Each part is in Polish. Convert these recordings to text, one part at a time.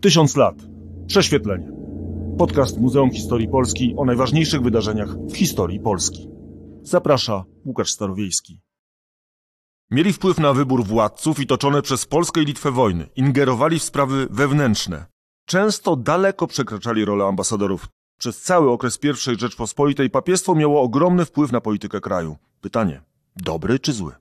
Tysiąc lat. Prześwietlenie. Podcast Muzeum Historii Polski o najważniejszych wydarzeniach w historii Polski. Zaprasza Łukasz Starowiejski. Mieli wpływ na wybór władców i toczone przez Polskę i Litwę wojny. Ingerowali w sprawy wewnętrzne. Często daleko przekraczali rolę ambasadorów. Przez cały okres I Rzeczpospolitej papiestwo miało ogromny wpływ na politykę kraju. Pytanie, dobry czy zły?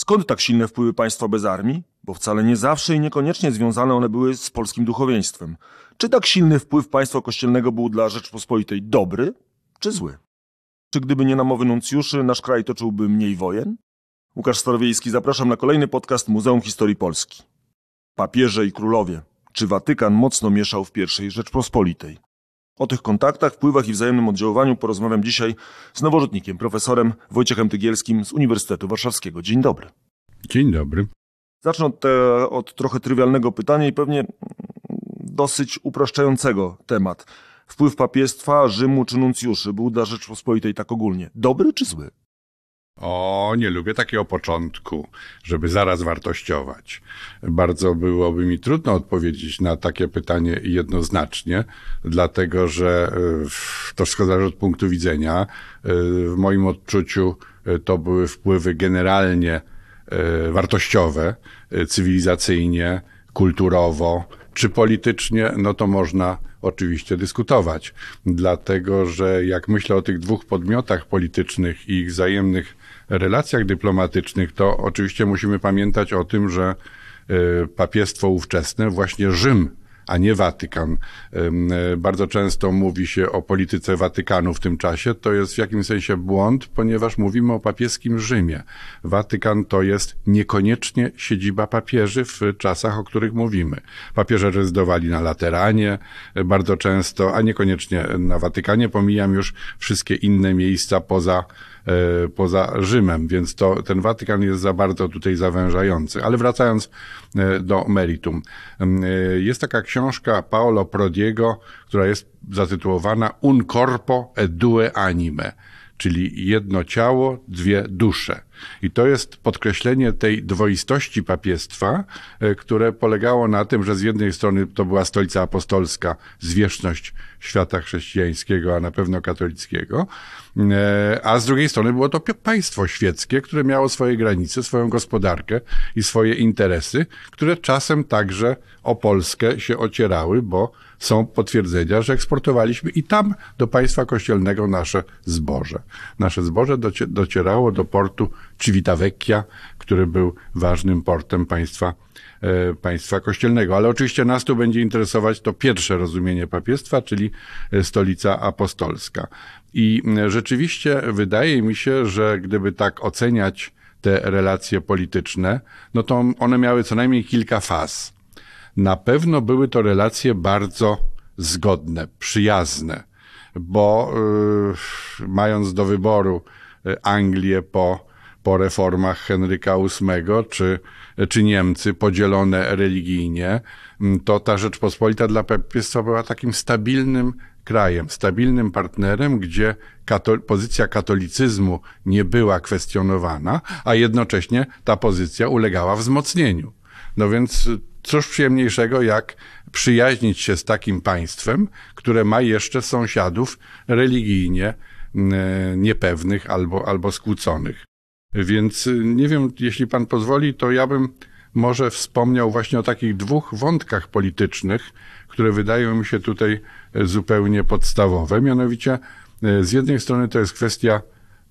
Skąd tak silne wpływy państwa bez armii? Bo wcale nie zawsze i niekoniecznie związane one były z polskim duchowieństwem. Czy tak silny wpływ państwa kościelnego był dla Rzeczpospolitej dobry czy zły? Czy gdyby nie namowy nuncjuszy, nasz kraj toczyłby mniej wojen? Łukasz Starowiejski, zapraszam na kolejny podcast Muzeum Historii Polski. Papieże i królowie. Czy Watykan mocno mieszał w pierwszej Rzeczpospolitej? O tych kontaktach, wpływach i wzajemnym oddziaływaniu porozmawiam dzisiaj z nowożytnikiem, profesorem Wojciechem Tygielskim z Uniwersytetu Warszawskiego. Dzień dobry. Dzień dobry. Zacznę od, te, od trochę trywialnego pytania i pewnie dosyć upraszczającego temat. Wpływ papiestwa, Rzymu czy nuncjuszy był dla Rzeczpospolitej tak ogólnie dobry czy zły? O, nie lubię takiego początku, żeby zaraz wartościować. Bardzo byłoby mi trudno odpowiedzieć na takie pytanie jednoznacznie, dlatego że e, to wszystko zależy od punktu widzenia. E, w moim odczuciu e, to były wpływy generalnie wartościowe, cywilizacyjnie, kulturowo, czy politycznie, no to można oczywiście dyskutować. Dlatego, że jak myślę o tych dwóch podmiotach politycznych i ich wzajemnych relacjach dyplomatycznych, to oczywiście musimy pamiętać o tym, że e, papiestwo ówczesne, właśnie Rzym a nie Watykan. E, bardzo często mówi się o polityce Watykanu w tym czasie. To jest w jakimś sensie błąd, ponieważ mówimy o papieskim Rzymie. Watykan to jest niekoniecznie siedziba papieży w czasach, o których mówimy. Papieże rezydowali na Lateranie e, bardzo często, a niekoniecznie na Watykanie. Pomijam już wszystkie inne miejsca poza poza Rzymem, więc to, ten Watykan jest za bardzo tutaj zawężający. Ale wracając e, do meritum. E, jest taka książka Paolo Prodiego, która jest zatytułowana Un corpo e due anime czyli jedno ciało, dwie dusze. I to jest podkreślenie tej dwoistości papiestwa, e, które polegało na tym, że z jednej strony to była stolica apostolska, zwierzchność świata chrześcijańskiego, a na pewno katolickiego, e, a z drugiej strony było to państwo świeckie, które miało swoje granice, swoją gospodarkę i swoje interesy, które czasem także o Polskę się ocierały, bo są potwierdzenia, że eksportowaliśmy i tam do państwa kościelnego nasze zboże. Nasze zboże docierało do portu Civitavecchia, który był ważnym portem państwa e, państwa kościelnego. Ale oczywiście nas tu będzie interesować to pierwsze rozumienie papiestwa, czyli e, stolica apostolska. I rzeczywiście wydaje mi się, że gdyby tak oceniać te relacje polityczne, no to one miały co najmniej kilka faz. Na pewno były to relacje bardzo zgodne, przyjazne, bo yy, mając do wyboru Anglię po, po reformach Henryka VIII, czy, czy Niemcy podzielone religijnie, mm, to ta Rzeczpospolita dla papiestwa była takim stabilnym krajem, stabilnym partnerem, gdzie katol pozycja katolicyzmu nie była kwestionowana, a jednocześnie ta pozycja ulegała wzmocnieniu. No więc cóż przyjemniejszego, jak przyjaźnić się z takim państwem, które ma jeszcze sąsiadów religijnie niepewnych albo, albo skłóconych. Więc y, nie wiem, jeśli pan pozwoli, to ja bym może wspomniał właśnie o takich dwóch wątkach politycznych, które wydają mi się tutaj e, zupełnie podstawowe. Mianowicie, e, z jednej strony to jest kwestia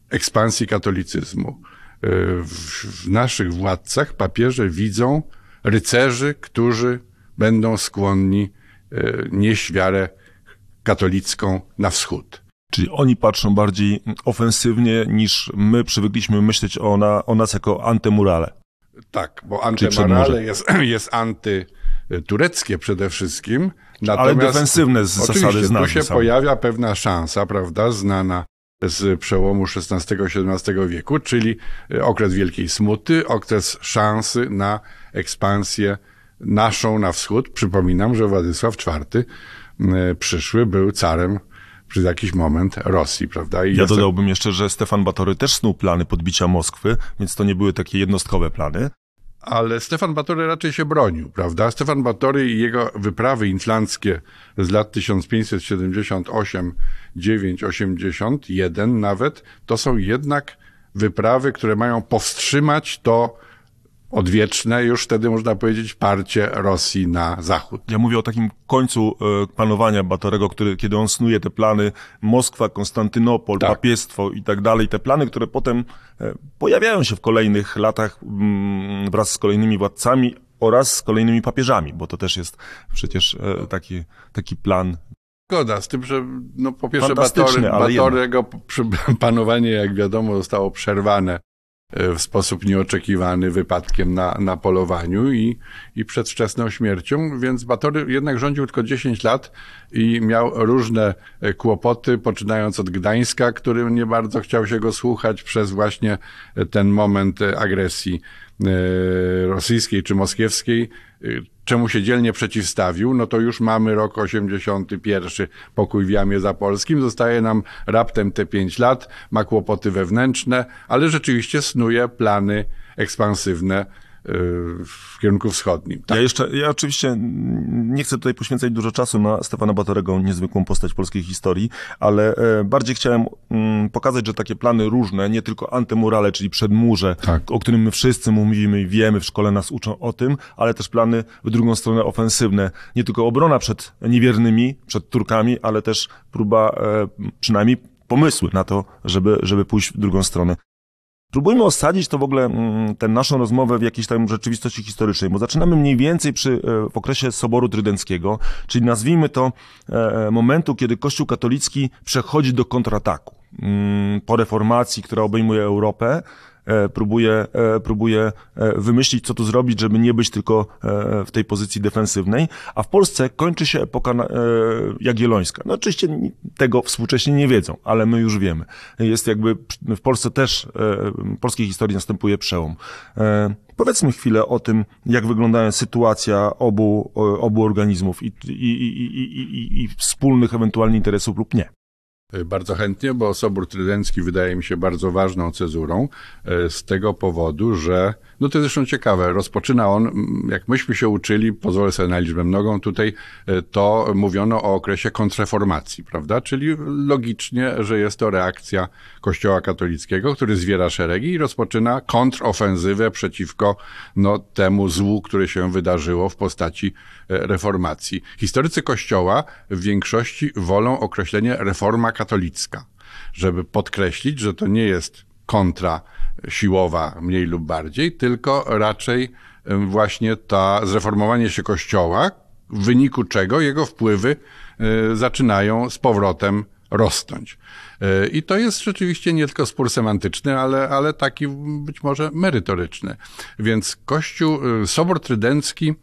ekspansji katolicyzmu. E, w naszych władcach papieże widzą rycerzy, którzy będą skłonni nieść wiarę katolicką na wschód. Czyli oni patrzą bardziej ofensywnie niż my przywykliśmy myśleć o, na, o nas jako antemurale. Tak, bo antemurale jest, jest antytureckie przede wszystkim. Natomiast, Ale defensywne z zasady znane. Tu się same. pojawia pewna szansa, prawda, znana z przełomu XVI-XVII wieku, czyli okres Wielkiej Smuty, okres szansy na ekspansję naszą na wschód. Przypominam, że Władysław IV e, przyszły był carem przez jakiś moment Rosji, prawda? I ja dodałbym jeszcze, że Stefan Batory też snuł plany podbicia Moskwy, więc to nie były takie jednostkowe plany. ale Stefan Batory raczej się bronił, prawda? Stefan Batory i jego wyprawy inflanckie z lat 1578, 9, 81 nawet, to są jednak wyprawy, które mają powstrzymać to odwieczne, już wtedy można powiedzieć, parcie Rosji na zachód. Ja mówię o takim końcu e, panowania Batorego, który, kiedy on snuje te plany Moskwa, Konstantynopol, Tak. papiestwo i tak dalej, te plany, które potem e, pojawiają się w kolejnych latach mm, wraz z kolejnymi władcami oraz z kolejnymi papieżami, bo to też jest przecież e, taki, taki plan Zgoda z tym, że no, po pierwsze Batory, Batorego panowanie, jak wiadomo, zostało przerwane w sposób nieoczekiwany wypadkiem na, na polowaniu i, i przedwczesną śmiercią, więc Batory jednak rządził tylko 10 lat i miał różne e, kłopoty, poczynając od Gdańska, który nie bardzo chciał się go słuchać przez właśnie e, ten moment e, agresji e, rosyjskiej czy moskiewskiej, e, czemu się dzielnie przeciwstawił, no to już mamy rok 81, pokój w Jamie Zapolskim, zostaje nam raptem te 5 lat, ma kłopoty wewnętrzne, ale rzeczywiście snuje plany ekspansywne. y, w kierunku wschodnim. Tak. Ja jeszcze, ja oczywiście nie chcę tutaj poświęcać dużo czasu na Stefana Batorego, niezwykłą postać polskiej historii, ale e, bardziej chciałem mm, pokazać, że takie plany różne, nie tylko antymurale, czyli przedmurze, Tak. o którym my wszyscy mówimy i wiemy, w szkole nas uczą o tym, ale też plany w drugą stronę ofensywne. Nie tylko obrona przed niewiernymi, przed Turkami, ale też próba, e, przynajmniej pomysły na to, żeby, żeby pójść w drugą stronę. Próbujmy osadzić to w ogóle, mm, tę naszą rozmowę w jakiejś tam rzeczywistości historycznej, bo zaczynamy mniej więcej przy, e, w okresie Soboru Trydenckiego, czyli nazwijmy to e, momentu, kiedy Kościół katolicki przechodzi do kontrataku. Mm, Po reformacji, która obejmuje Europę, e, próbuje, e, próbuje e, wymyślić, co tu zrobić, żeby nie być tylko e, w tej pozycji defensywnej, a w Polsce kończy się epoka e, jagiellońska. No oczywiście tego współcześnie nie wiedzą, ale my już wiemy. Jest jakby w Polsce też, e, w polskiej historii następuje przełom. E, Powiedzmy chwilę o tym, jak wygląda sytuacja obu, obu organizmów i, i, i, i, i wspólnych ewentualnie interesów lub nie. Y, Bardzo chętnie, bo Sobór Trydencki wydaje mi się bardzo ważną cezurą y, z tego powodu, że, no to jest zresztą ciekawe, rozpoczyna on, jak myśmy się uczyli, pozwolę sobie na liczbę mnogą tutaj, y, to mówiono o okresie kontrreformacji, prawda? Czyli logicznie, że jest to reakcja Kościoła katolickiego, który zwiera szeregi i rozpoczyna kontrofensywę przeciwko no, temu złu, które się wydarzyło w postaci e, reformacji. Historycy Kościoła w większości wolą określenie reforma katolicka, żeby podkreślić, że to nie jest kontra siłowa mniej lub bardziej, tylko raczej właśnie ta zreformowanie się Kościoła, w wyniku czego jego wpływy e, zaczynają z powrotem rosnąć. E, I to jest rzeczywiście nie tylko spór semantyczny, ale, ale taki być może merytoryczny. Więc Kościół, e, Sobor Trydencki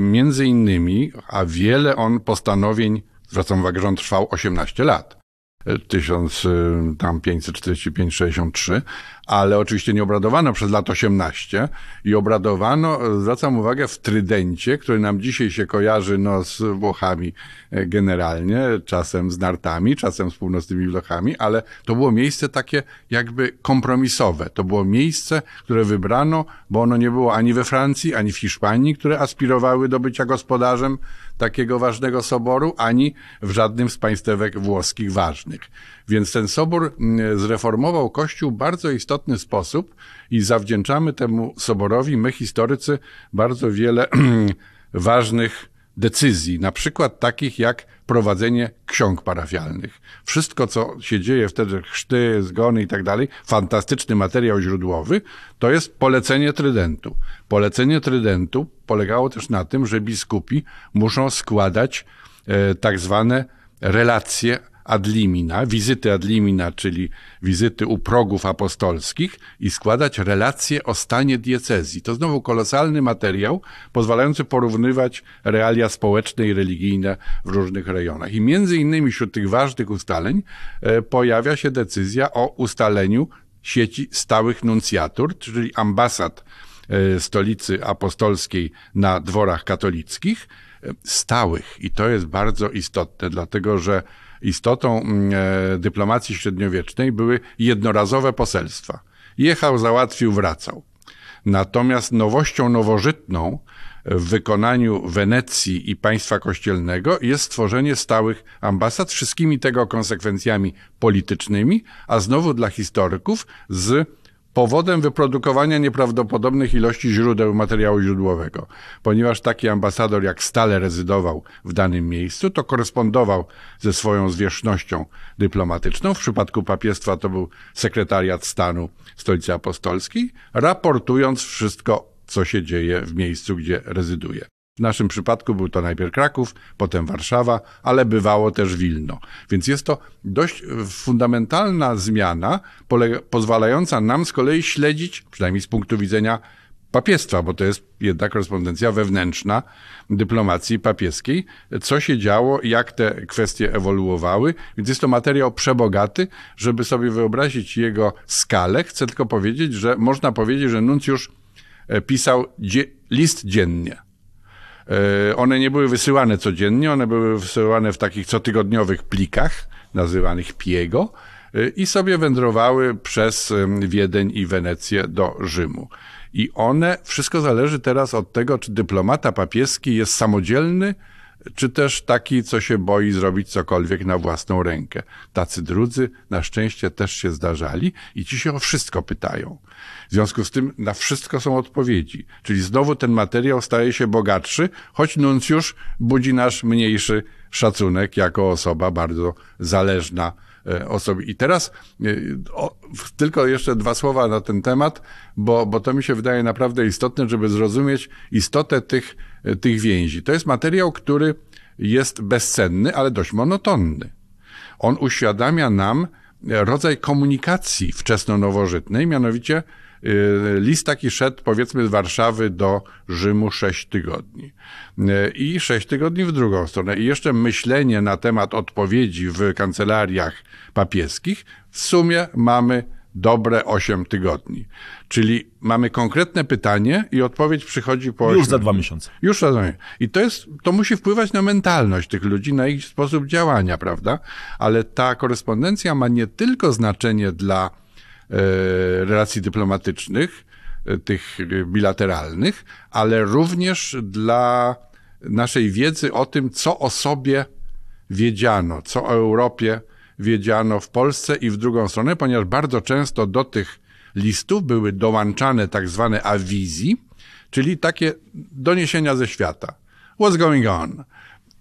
między innymi, a wiele on postanowień, zwracam uwagę, że on trwał 18 lat. 1545-63, ale oczywiście nie obradowano przez lat 18 i obradowano, e, zwracam uwagę, w Trydencie, który nam dzisiaj się kojarzy no, z Włochami e, generalnie, czasem z nartami, czasem z północnymi Włochami, ale to było miejsce takie jakby kompromisowe. To było miejsce, które wybrano, bo ono nie było ani we Francji, ani w Hiszpanii, które aspirowały do bycia gospodarzem takiego ważnego soboru, ani w żadnym z państwek włoskich ważnych. Więc ten sobór zreformował Kościół w bardzo istotny sposób i zawdzięczamy temu soborowi, my historycy, bardzo wiele ważnych decyzji, na przykład takich jak prowadzenie ksiąg parafialnych. Wszystko, co się dzieje wtedy, chrzty, zgony i tak dalej, fantastyczny materiał źródłowy, to jest polecenie trydentu. Polecenie trydentu polegało też na tym, że biskupi muszą składać e, tak zwane relacje ad limina, wizyty ad limina, czyli wizyty u progów apostolskich i składać relacje o stanie diecezji. To znowu kolosalny materiał, pozwalający porównywać realia społeczne i religijne w różnych rejonach. I między innymi wśród tych ważnych ustaleń e, pojawia się decyzja o ustaleniu sieci stałych nuncjatur, czyli ambasad e, stolicy apostolskiej na dworach katolickich, e, stałych. I to jest bardzo istotne, dlatego że istotą mm, e, dyplomacji średniowiecznej były jednorazowe poselstwa. Jechał, załatwił, wracał. Natomiast nowością nowożytną w wykonaniu Wenecji i państwa kościelnego jest stworzenie stałych ambasad, wszystkimi tego konsekwencjami politycznymi, a znowu dla historyków z powodem wyprodukowania nieprawdopodobnych ilości źródeł materiału źródłowego. Ponieważ taki ambasador jak stale rezydował w danym miejscu, to korespondował ze swoją zwierzchnością dyplomatyczną. W przypadku papiestwa to był sekretariat stanu stolicy apostolskiej, raportując wszystko, co się dzieje w miejscu, gdzie rezyduje. W naszym przypadku był to najpierw Kraków, potem Warszawa, ale bywało też Wilno. Więc jest to dość fundamentalna zmiana, pozwalająca nam z kolei śledzić, przynajmniej z punktu widzenia papiestwa, bo to jest jednak korespondencja wewnętrzna dyplomacji papieskiej, co się działo, jak te kwestie ewoluowały, więc jest to materiał przebogaty, żeby sobie wyobrazić jego skalę. Chcę tylko powiedzieć, że można powiedzieć, że nuncjusz e, pisał dzie list dziennie E, one nie były wysyłane codziennie, one były wysyłane w takich cotygodniowych plikach, nazywanych piego, e, i sobie wędrowały przez Wiedeń i Wenecję do Rzymu. I one, wszystko zależy teraz od tego, czy dyplomata papieski jest samodzielny, czy też taki, co się boi zrobić cokolwiek na własną rękę. Tacy drudzy na szczęście też się zdarzali i ci się o wszystko pytają. W związku z tym na wszystko są odpowiedzi. Czyli znowu ten materiał staje się bogatszy, choć nuncjusz budzi nasz mniejszy szacunek jako osoba bardzo zależna osoby. I teraz e, o, tylko jeszcze dwa słowa na ten temat, bo, bo to mi się wydaje naprawdę istotne, żeby zrozumieć istotę tych, e, tych więzi. To jest materiał, który jest bezcenny, ale dość monotonny. On uświadamia nam rodzaj komunikacji wczesno-nowożytnej, mianowicie list taki szedł powiedzmy z Warszawy do Rzymu sześć tygodni. Y, I sześć tygodni w drugą stronę. I jeszcze myślenie na temat odpowiedzi w kancelariach papieskich. W sumie mamy dobre 8 tygodni. Czyli mamy konkretne pytanie i odpowiedź przychodzi po 8. Już za dwa miesiące. Już za dwa miesiące. I to jest, to musi wpływać na mentalność tych ludzi, na ich sposób działania, prawda? Ale ta korespondencja ma nie tylko znaczenie dla relacji dyplomatycznych, e, tych bilateralnych, ale również dla naszej wiedzy o tym, co o sobie wiedziano, co o Europie wiedziano w Polsce i w drugą stronę, ponieważ bardzo często do tych listów były dołączane tak zwane awizji, czyli takie doniesienia ze świata. What's going on?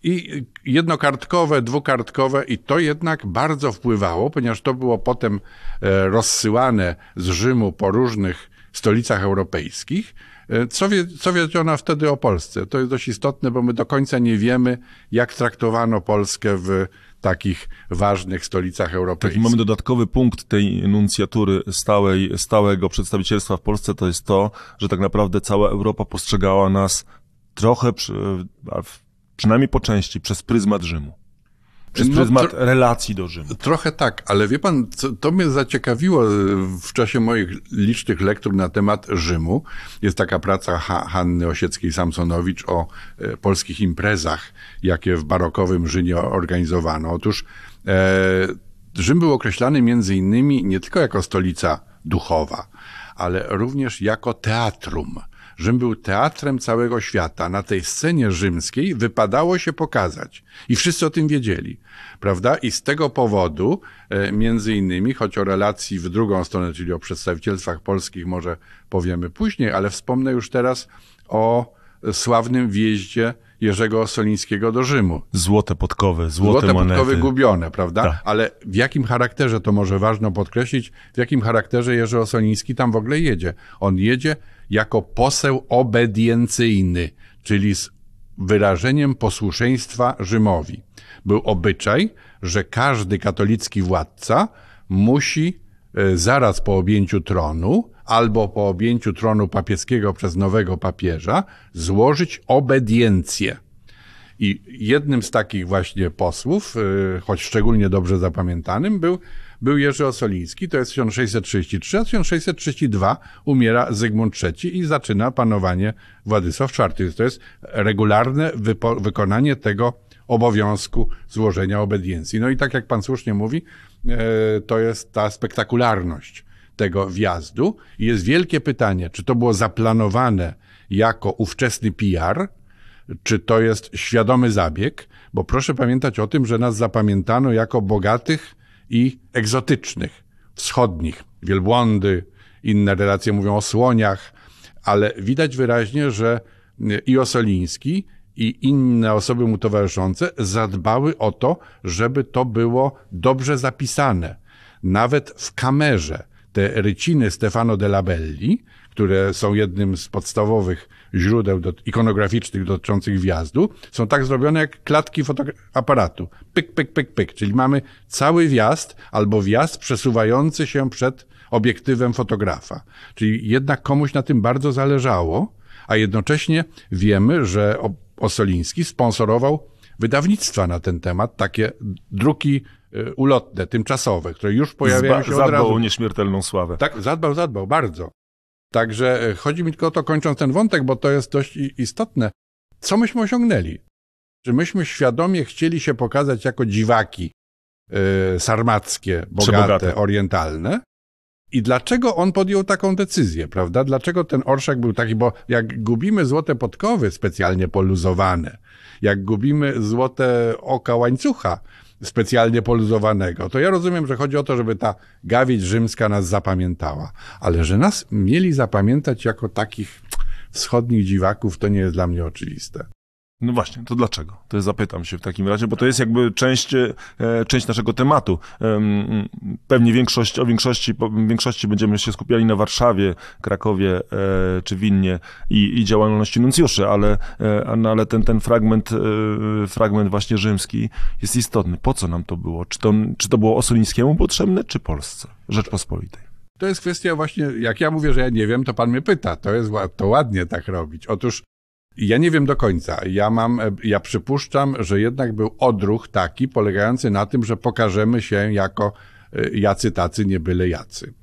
I jednokartkowe, dwukartkowe i to jednak bardzo wpływało, ponieważ to było potem e, rozsyłane z Rzymu po różnych stolicach europejskich. E, co, wie, co wiedziano wtedy o Polsce? To jest dość istotne, bo my do końca nie wiemy, jak traktowano Polskę w takich ważnych stolicach europejskich. Taki mamy dodatkowy punkt tej enuncjatury stałej, stałego przedstawicielstwa w Polsce, to jest to, że tak naprawdę cała Europa postrzegała nas trochę, przy, przynajmniej po części, przez pryzmat Rzymu. Przez no, pryzmat relacji do Rzymu. Trochę tak, ale wie pan, to mnie zaciekawiło e, w czasie moich licznych lektur na temat Rzymu. Jest taka praca Hanny Osieckiej-Samsonowicz o e, polskich imprezach, jakie w barokowym Rzymie organizowano. Otóż e, Rzym był określany między innymi nie tylko jako stolica duchowa, ale również jako teatrum Rzym był teatrem całego świata. Na tej scenie rzymskiej wypadało się pokazać. I wszyscy o tym wiedzieli, prawda? I z tego powodu, e, między innymi, choć o relacji w drugą stronę, czyli o przedstawicielstwach polskich może powiemy później, ale wspomnę już teraz o sławnym wjeździe Jerzego Solińskiego do Rzymu. Złote podkowy, złote, złote monety. podkowy gubione, prawda? Tak. Ale w jakim charakterze, to może ważno podkreślić, w jakim charakterze Jerzy Osoliński tam w ogóle jedzie? On jedzie jako poseł obediencyjny, czyli z wyrażeniem posłuszeństwa Rzymowi. Był obyczaj, że każdy katolicki władca musi e, zaraz po objęciu tronu albo po objęciu tronu papieskiego przez nowego papieża złożyć obediencję. I jednym z takich właśnie posłów, e, choć szczególnie dobrze zapamiętanym, był był Jerzy Osoliński, to jest 1633, a 1632 umiera Zygmunt III i zaczyna panowanie Władysław IV. To jest regularne wykonanie tego obowiązku złożenia obediencji. No i tak jak pan słusznie mówi, e, to jest ta spektakularność tego wjazdu. Jest wielkie pytanie, czy to było zaplanowane jako ówczesny PR, czy to jest świadomy zabieg, bo proszę pamiętać o tym, że nas zapamiętano jako bogatych i egzotycznych, wschodnich, wielbłądy, inne relacje mówią o słoniach, ale widać wyraźnie, że i Osoliński, i inne osoby mu towarzyszące zadbały o to, żeby to było dobrze zapisane. Nawet w kamerze te ryciny Stefano della Belli, które są jednym z podstawowych źródeł do, ikonograficznych dotyczących wjazdu, są tak zrobione jak klatki aparatu. Pyk, pyk, pyk, pyk. Czyli mamy cały wjazd albo wjazd przesuwający się przed obiektywem fotografa. Czyli jednak komuś na tym bardzo zależało, a jednocześnie wiemy, że Osoliński sponsorował wydawnictwa na ten temat, takie druki y, ulotne, tymczasowe, które już pojawiają się Zba- od razu. Zadbał o nieśmiertelną sławę. Tak, zadbał, zadbał, bardzo. Także e, chodzi mi tylko o to, kończąc ten wątek, bo to jest dość istotne. Co myśmy osiągnęli? Czy myśmy świadomie chcieli się pokazać jako dziwaki yy, sarmackie, bogate, Przebogate. orientalne? I dlaczego on podjął taką decyzję, prawda? Dlaczego ten orszak był taki? Bo jak gubimy złote podkowy specjalnie poluzowane, jak gubimy złote oka łańcucha specjalnie poluzowanego, to ja rozumiem, że chodzi o to, żeby ta gawieć rzymska nas zapamiętała. Ale że nas mieli zapamiętać jako takich wschodnich dziwaków, to nie jest dla mnie oczywiste. No właśnie, to dlaczego? To zapytam się w takim razie, bo to jest jakby część, e, część naszego tematu. Em, Pewnie większość, o większości, większości będziemy się skupiali na Warszawie, Krakowie e, czy Winnie i, i działalności nuncjuszy, ale, e, no, ale ten, ten fragment, fragment właśnie rzymski jest istotny. Po co nam to było? Czy to, czy to było Osolińskiemu potrzebne, czy Polsce, Rzeczpospolitej? To jest kwestia właśnie, jak ja mówię, że ja nie wiem, to pan mnie pyta. To jest to ładnie tak robić. Otóż ja nie wiem do końca. Ja mam, e, ja przypuszczam, że jednak był odruch taki polegający na tym, że pokażemy się jako e, jacy tacy, nie byle jacy.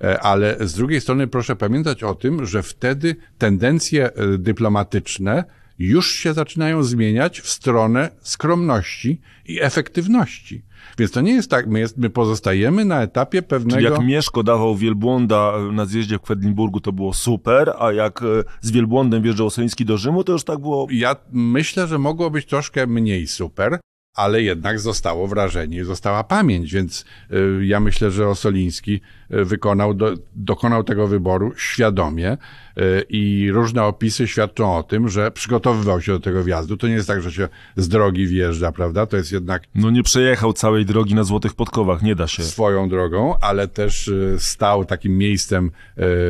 E, Ale z drugiej strony proszę pamiętać o tym, że wtedy tendencje dyplomatyczne już się zaczynają zmieniać w stronę skromności i efektywności. Więc to nie jest tak, my, jest, my pozostajemy na etapie pewnego... Czyli jak Mieszko dawał wielbłąda na zjeździe w Kwedlinburgu, to było super, a jak e, z wielbłądem wjeżdżał Osoliński do Rzymu, to już tak było Ja myślę, że mogło być troszkę mniej super, ale jednak zostało wrażenie, została pamięć, więc y, ja myślę, że Osoliński wykonał, do, dokonał tego wyboru świadomie y, i różne opisy świadczą o tym, że przygotowywał się do tego wjazdu. To nie jest tak, że się z drogi wjeżdża, prawda? To jest jednak No nie przejechał całej drogi na złotych podkowach, nie da się. swoją drogą, ale też y, stał takim miejscem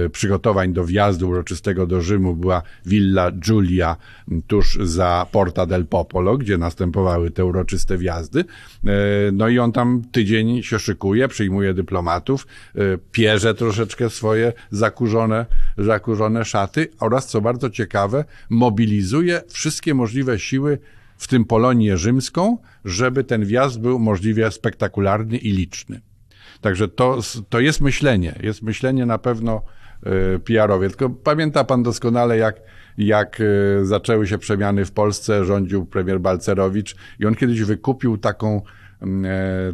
y, przygotowań do wjazdu uroczystego do Rzymu. Była Villa Giulia tuż za Porta del Popolo, gdzie następowały te uroczyste wjazdy. No i on tam tydzień się szykuje, przyjmuje dyplomatów, pierze troszeczkę swoje zakurzone, zakurzone szaty oraz, co bardzo ciekawe, mobilizuje wszystkie możliwe siły w tym Polonię rzymską, żeby ten wjazd był możliwie spektakularny i liczny. Także to, to jest myślenie, jest myślenie na pewno y, PR-owie. Tylko pamięta pan doskonale, jak, jak y, zaczęły się przemiany w Polsce, rządził premier Balcerowicz i on kiedyś wykupił taką, e,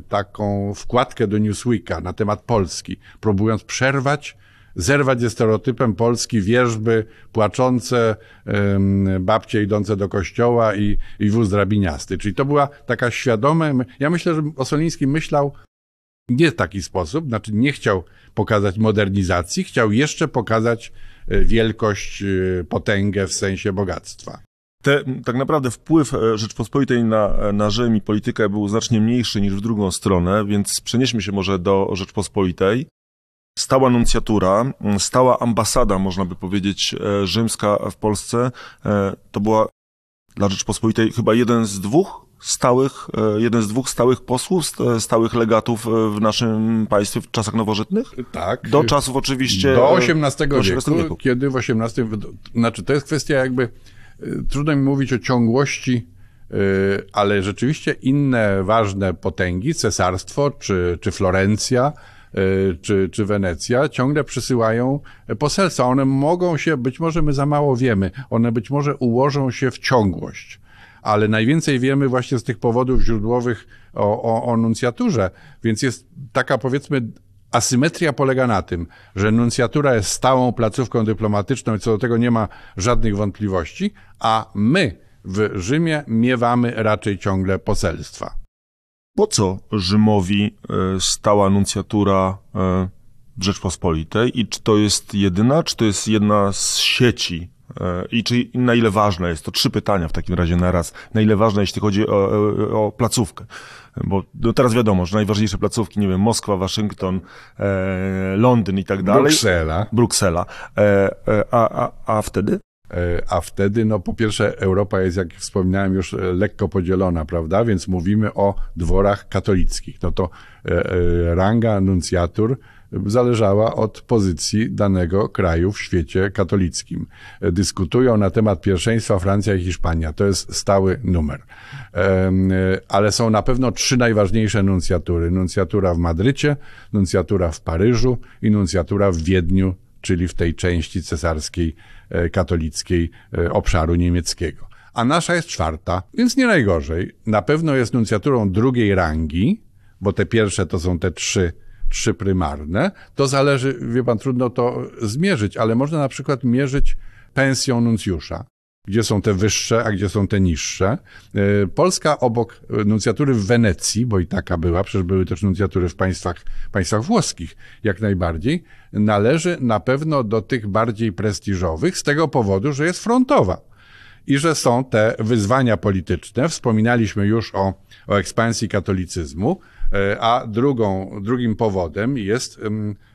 taką wkładkę do Newsweeka na temat Polski, próbując przerwać zerwać ze stereotypem Polski wierzby płaczące, babcie idące do kościoła i, i wóz drabiniasty. Czyli to była taka świadome, ja myślę, że Osoliński myślał nie w taki sposób, znaczy nie chciał pokazać modernizacji, chciał jeszcze pokazać e, wielkość, e, potęgę w sensie bogactwa. Te, tak naprawdę wpływ e, Rzeczpospolitej na, na Rzym i politykę był znacznie mniejszy niż w drugą stronę, więc przenieśmy się może do Rzeczpospolitej. Stała nuncjatura, stała ambasada, można by powiedzieć, e, rzymska w Polsce, e, to była dla Rzeczpospolitej chyba jeden z dwóch stałych, e, jeden z dwóch stałych posłów, st- stałych legatów e, w naszym państwie w czasach nowożytnych. Tak. Do czasów oczywiście... Do e, XVIII do wieku, XVIII wieku. kiedy w XVIII, znaczy to jest kwestia jakby, trudno mi mówić o ciągłości, y, ale rzeczywiście inne ważne potęgi, cesarstwo czy, czy Florencja, y, czy, czy Wenecja, ciągle przysyłają poselstwa. One mogą się, być może my za mało wiemy, one być może ułożą się w ciągłość. Ale najwięcej wiemy właśnie z tych powodów źródłowych o, o, o nuncjaturze, więc jest taka powiedzmy asymetria polega na tym, że nuncjatura jest stałą placówką dyplomatyczną i co do tego nie ma żadnych wątpliwości, a my w Rzymie miewamy raczej ciągle poselstwa. Po co Rzymowi e, stała nuncjatura e, Rzeczpospolitej i czy to jest jedyna, czy to jest jedna z sieci e, i czy na ile ważna jest? To trzy pytania w takim razie na raz. Na ile ważna, jeśli chodzi o, o placówkę? Bo no teraz wiadomo, że najważniejsze placówki, nie wiem, Moskwa, Waszyngton, e, Londyn i tak dalej. Bruksela. Bruksela. E, a, a, a wtedy? E, a wtedy, no po pierwsze, Europa jest, jak wspominałem, już e, lekko podzielona, prawda? Więc mówimy o dworach katolickich. No to e, ranga nuncjatur zależała od pozycji danego kraju w świecie katolickim. Dyskutują na temat pierwszeństwa Francja i Hiszpania. To jest stały numer. Ale są na pewno trzy najważniejsze nuncjatury. Nuncjatura w Madrycie, nuncjatura w Paryżu i nuncjatura w Wiedniu, czyli w tej części cesarskiej E, katolickiej e, obszaru niemieckiego. A nasza jest czwarta, więc nie najgorzej. Na pewno jest nuncjaturą drugiej rangi, bo te pierwsze to są te trzy, trzy prymarne. To zależy, wie pan, trudno to zmierzyć, ale można na przykład mierzyć pensją nuncjusza gdzie są te wyższe, a gdzie są te niższe. E, Polska obok nuncjatury w Wenecji, bo i taka była, przecież były też nuncjatury w państwach, państwach włoskich, jak najbardziej, należy na pewno do tych bardziej prestiżowych z tego powodu, że jest frontowa i że są te wyzwania polityczne. Wspominaliśmy już o, o ekspansji katolicyzmu, e, a drugą, drugim powodem jest,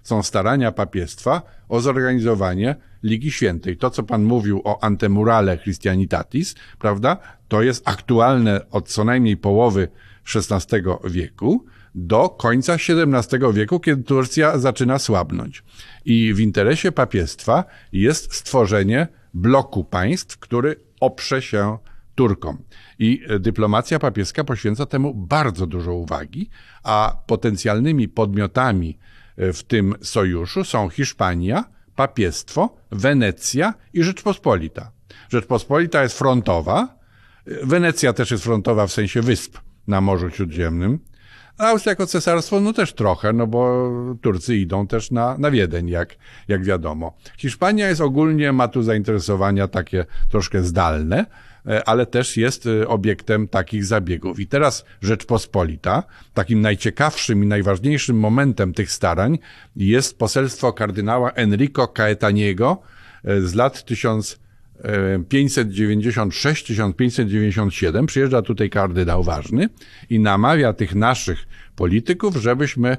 są starania papiestwa o zorganizowanie Ligi Świętej. To, co pan mówił o antemurale Christianitatis, prawda, to jest aktualne od co najmniej połowy XVI wieku do końca XVII wieku, kiedy Turcja zaczyna słabnąć. I w interesie papiestwa jest stworzenie bloku państw, który oprze się Turkom. I dyplomacja papieska poświęca temu bardzo dużo uwagi, a potencjalnymi podmiotami w tym sojuszu są Hiszpania, papiestwo, Wenecja i Rzeczpospolita. Rzeczpospolita jest frontowa, Wenecja też jest frontowa w sensie wysp na Morzu Śródziemnym. A Austria jako cesarstwo, no też trochę, no bo Turcy idą też na, na Wiedeń, jak, jak wiadomo. Hiszpania jest ogólnie, ma tu zainteresowania takie troszkę zdalne, E, ale też jest e, obiektem takich zabiegów. I teraz Rzeczpospolita, takim najciekawszym i najważniejszym momentem tych starań jest poselstwo kardynała Enrico Caetaniego e, z lat 1596-1597. Przyjeżdża tutaj kardynał ważny i namawia tych naszych polityków, żebyśmy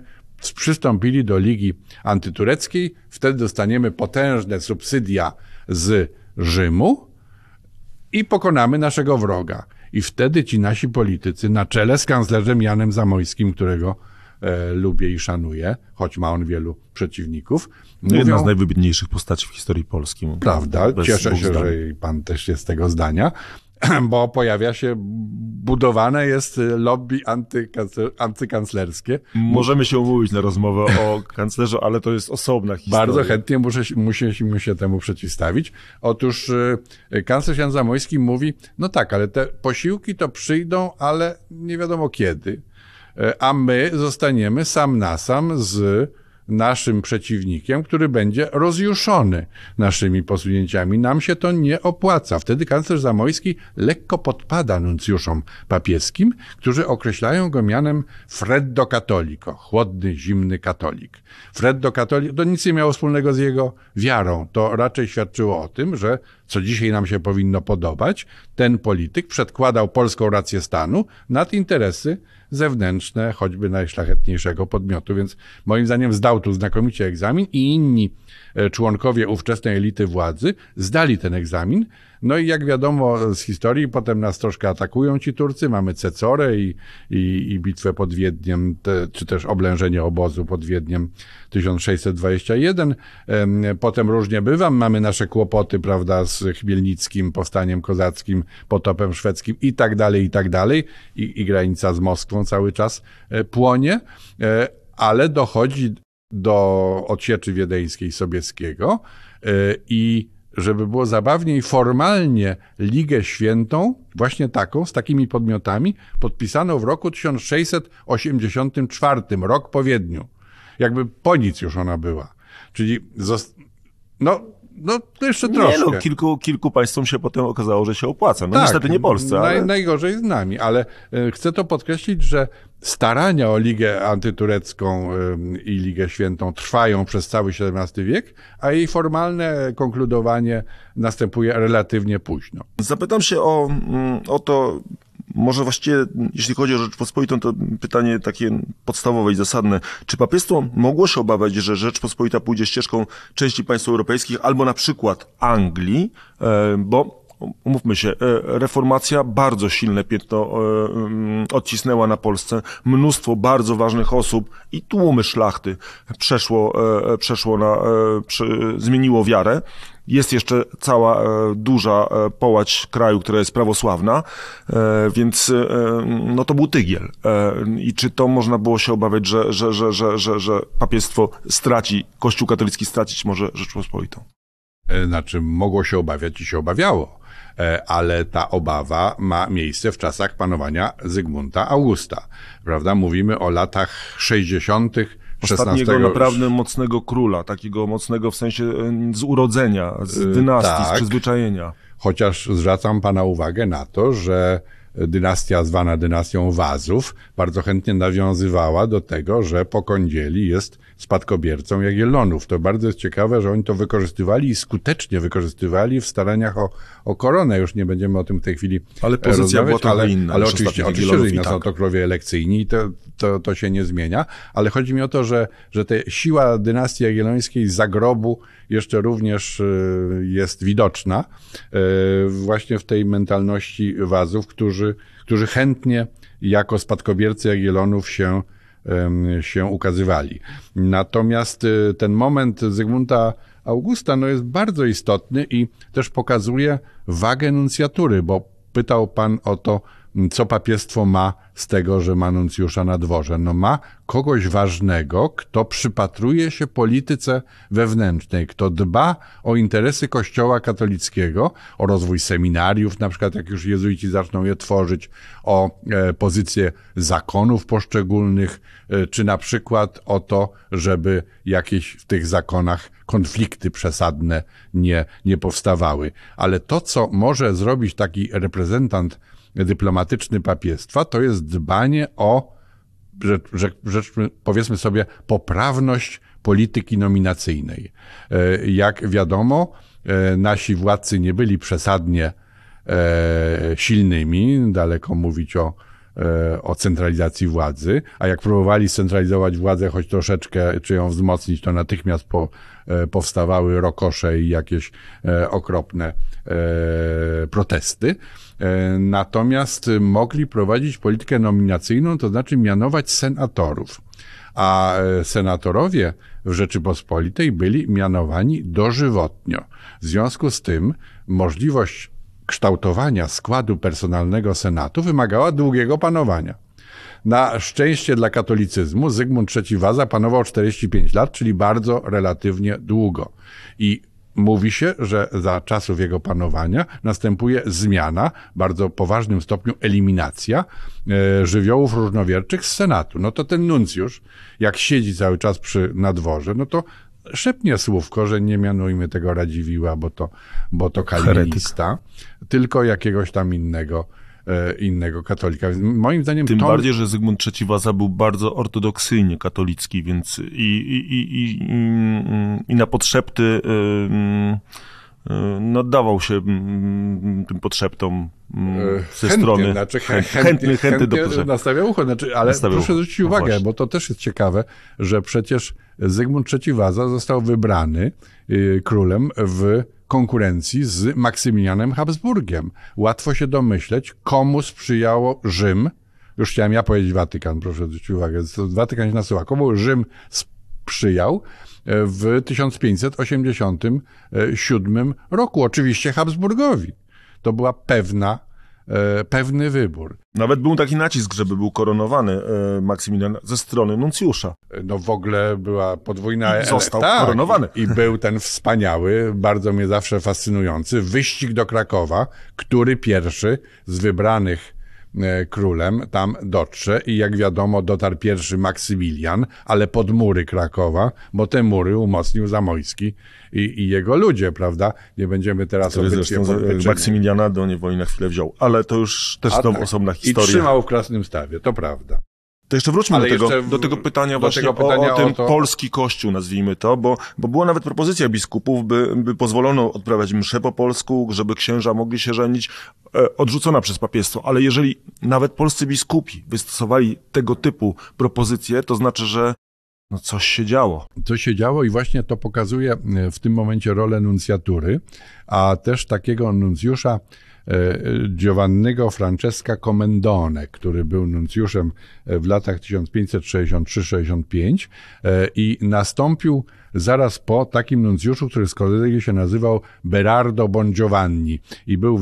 przystąpili do Ligi Antytureckiej. Wtedy dostaniemy potężne subsydia z Rzymu, i pokonamy naszego wroga. I wtedy ci nasi politycy, na czele z kanclerzem Janem Zamojskim, którego e, lubię i szanuję, choć ma on wielu przeciwników. Mówią, Jedna z najwybitniejszych postaci w historii Polski. Prawda, cieszę się, że pan też jest tego zdania. bo pojawia się, budowane jest lobby antykanclerskie. Możemy się umówić na rozmowę o kanclerzu, ale to jest osobna historia. Bardzo chętnie muszę, musimy się temu przeciwstawić. Otóż y, kanclerz Jan Zamojski mówi, no tak, ale te posiłki to przyjdą, ale nie wiadomo kiedy. Y, a my zostaniemy sam na sam z naszym przeciwnikiem, który będzie rozjuszony naszymi posunięciami. Nam się to nie opłaca. Wtedy kanclerz Zamojski lekko podpada nuncjuszom papieskim, którzy określają go mianem Freddo Catolico, chłodny, zimny katolik. Freddo Catolico to nic nie miało wspólnego z jego wiarą. To raczej świadczyło o tym, że co dzisiaj nam się powinno podobać, ten polityk przedkładał polską rację stanu nad interesy zewnętrzne, choćby najszlachetniejszego podmiotu. Więc moim zdaniem zdał tu znakomicie egzamin i inni e, członkowie ówczesnej elity władzy zdali ten egzamin. No i jak wiadomo z historii, potem nas troszkę atakują ci Turcy. Mamy Cecorę i, i, i bitwę pod Wiedniem, te, czy też oblężenie obozu pod Wiedniem 1621. Potem różnie bywam. Mamy nasze kłopoty, prawda, z Chmielnickim, powstaniem kozackim, potopem szwedzkim i tak dalej, i tak dalej. I, i granica z Moskwą cały czas e, płonie, e, ale dochodzi do odsieczy wiedeńskiej Sobieskiego e, i żeby było zabawniej, formalnie Ligę Świętą, właśnie taką, z takimi podmiotami, podpisano w roku 1684, rok po Wiedniu. jakby po nic już ona była. Czyli, no, no, to jeszcze troszkę. Nie, no, kilku, kilku państwom się potem okazało, że się opłaca. No tak, niestety nie Polsce, ale... Naj, najgorzej z nami, ale e, chcę to podkreślić, że starania o Ligę Antyturecką i Ligę Świętą trwają przez cały XVII wiek, a jej formalne konkludowanie następuje relatywnie późno. Zapytam się o, mm, o to, może właściwie, jeśli chodzi o Rzeczpospolitą, to pytanie takie podstawowe i zasadne. Czy papiestwo mogło się obawiać, że Rzeczpospolita pójdzie ścieżką części państw europejskich albo na przykład Anglii, e, bo umówmy się, e, reformacja bardzo silne piętno e, mm, odcisnęła na Polsce. Mnóstwo bardzo ważnych osób i tłumy szlachty przeszło, przeszło na, zmieniło wiarę. Jest jeszcze cała e, duża e, połać kraju, która jest prawosławna, e, więc no to był tygiel. I czy to można było się obawiać, że, że, że, że, że, że papiestwo straci, Kościół katolicki stracić może Rzeczpospolitą? Znaczy, mogło się obawiać i się obawiało ale ta obawa ma miejsce w czasach panowania Zygmunta Augusta. Prawda? Mówimy o latach 60. Ostatniego naprawdę mocnego króla, takiego mocnego w sensie z urodzenia, z y, dynastii, tak. z przyzwyczajenia. Chociaż zwracam pana uwagę na to, że dynastia zwana dynastią Wazów bardzo chętnie nawiązywała do tego, że po kądzieli jest spadkobiercą Jagiellonów. To bardzo jest ciekawe, że oni to wykorzystywali i skutecznie wykorzystywali w staraniach o, o koronę. Już nie będziemy o tym w tej chwili Ale pozycja była trochę ale, inna. Ale oczywiście, oczywiście że inna tak. są to królowie elekcyjni i to, to, to się nie zmienia. Ale chodzi mi o to, że, że ta siła dynastii jagiellońskiej zagrobu jeszcze również y, jest widoczna y, właśnie w tej mentalności Wazów, którzy, którzy chętnie jako spadkobiercy Jagiellonów się się ukazywali. Natomiast y, ten moment Zygmunta Augusta no, jest bardzo istotny i też pokazuje wagę nuncjatury, bo pytał pan o to, co papiestwo ma z tego, że ma nuncjusza na dworze? No ma kogoś ważnego, kto przypatruje się polityce wewnętrznej, kto dba o interesy Kościoła katolickiego, o rozwój seminariów, na przykład jak już jezuici zaczną je tworzyć, o e, pozycję zakonów poszczególnych, e, czy na przykład o to, żeby jakieś w tych zakonach konflikty przesadne nie, nie powstawały. Ale to, co może zrobić taki reprezentant dyplomatyczny papiestwa, to jest dbanie o, że, że, powiedzmy sobie, poprawność polityki nominacyjnej. E, jak wiadomo, e, nasi władcy nie byli przesadnie e, silnymi, daleko mówić o, o centralizacji władzy, a jak próbowali scentralizować władzę choć troszeczkę, czy ją wzmocnić, to natychmiast po, powstawały rokosze i jakieś okropne protesty. E, natomiast mogli prowadzić politykę nominacyjną, to znaczy mianować senatorów. A e, senatorowie w Rzeczypospolitej byli mianowani dożywotnio. W związku z tym możliwość kształtowania składu personalnego Senatu wymagała długiego panowania. Na szczęście dla katolicyzmu Zygmunt III Waza panował 45 lat, czyli bardzo relatywnie długo. I mówi się, że za czasów jego panowania następuje zmiana, bardzo poważnym stopniu eliminacja e, żywiołów różnowierczych z Senatu. No to ten nuncjusz, jak siedzi cały czas przy nadworze, no to szepnie słówko, że nie mianujmy tego Radziwiła, bo to, bo to kalwinista, tylko jakiegoś tam innego innego katolika. Moim zdaniem Tym to... bardziej, że Zygmunt III Waza był bardzo ortodoksyjnie katolicki, więc i, i, i, i, i na podszepty y, y, no, dawał się tym podszeptom ze chętnie, strony. znaczy, chętny, chętny, chętny do nastawiał ucho, znaczy, ale nastawiał proszę zwrócić no uwagę, bo to też jest ciekawe, że przecież Zygmunt III Waza został wybrany y, królem w konkurencji z Maksymilianem Habsburgiem. Łatwo się domyśleć, komu sprzyjało Rzym, już chciałem ja powiedzieć Watykan, proszę zwrócić uwagę, Watykan się nasyła, komu Rzym sprzyjał e, w 1587 roku. Oczywiście Habsburgowi. To była pewna E, pewny wybór. Nawet był taki nacisk, żeby był koronowany e, Maksymilian ze strony nuncjusza. No w ogóle była podwójna... I został tak, koronowany. I był ten wspaniały, bardzo mnie zawsze fascynujący wyścig do Krakowa, który pierwszy z wybranych e, królem tam dotrze i jak wiadomo dotarł pierwszy Maksymilian, ale pod mury Krakowa, bo te mury umocnił Zamojski i, i jego ludzie, prawda? Nie będziemy teraz Który zresztą Maksymiliana do niewoli na chwilę wziął. Ale to już też A tak. osobna I historia. trzymał w Krasnym Stawie, to prawda. To jeszcze wróćmy do tego, w- do tego pytania do właśnie tego pytania o, o tym to- polski kościół, nazwijmy to, bo, bo była nawet propozycja biskupów, by, by pozwolono odprawiać mszę po polsku, żeby księża mogli się żenić, e, odrzucona przez papiestwo. Ale jeżeli nawet polscy biskupi wystosowali tego typu propozycje, to znaczy, że no coś się działo. co się działo i właśnie to pokazuje e, w tym momencie rolę nuncjatury, a też takiego nuncjusza e, Giovanniego Francesca Comendone, który był nuncjuszem e, w latach 1563-65 e, i nastąpił zaraz po takim nuncjuszu, który z kolei się nazywał Berardo Bongiovanni i był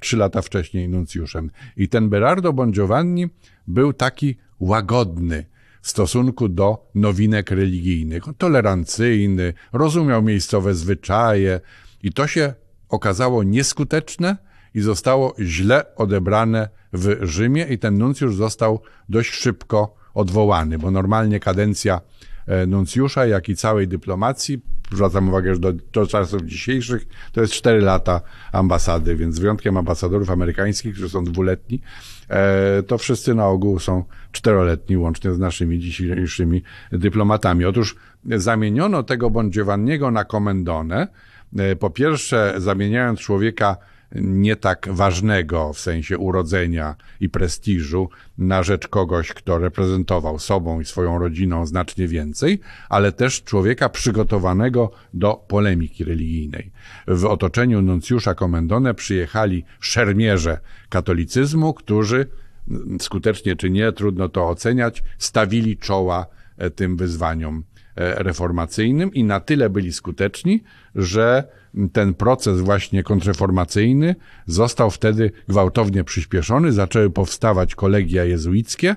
trzy lata wcześniej nuncjuszem. I ten Berardo Bongiovanni był taki łagodny, w stosunku do nowinek religijnych. Tolerancyjny, rozumiał miejscowe zwyczaje i to się okazało nieskuteczne i zostało źle odebrane w Rzymie i ten nuncjusz został dość szybko odwołany, bo normalnie kadencja e, nuncjusza, jak i całej dyplomacji, zwracam uwagę, że do, do czasów dzisiejszych to jest 4 lata ambasady, więc z wyjątkiem ambasadorów amerykańskich, którzy są dwuletni, e, to wszyscy na ogół są czteroletni, łącznie z naszymi dzisiejszymi dyplomatami. Otóż zamieniono tego Bondziewanniego na komendonę, e, po pierwsze zamieniając człowieka nie tak ważnego w sensie urodzenia i prestiżu na rzecz kogoś, kto reprezentował sobą i swoją rodziną znacznie więcej, ale też człowieka przygotowanego do polemiki religijnej. W otoczeniu nuncjusza Komendone przyjechali szermierze katolicyzmu, którzy skutecznie czy nie, trudno to oceniać, stawili czoła e, tym wyzwaniom e, reformacyjnym i na tyle byli skuteczni, że ten proces właśnie kontrreformacyjny został wtedy gwałtownie przyspieszony, zaczęły powstawać kolegia jezuickie,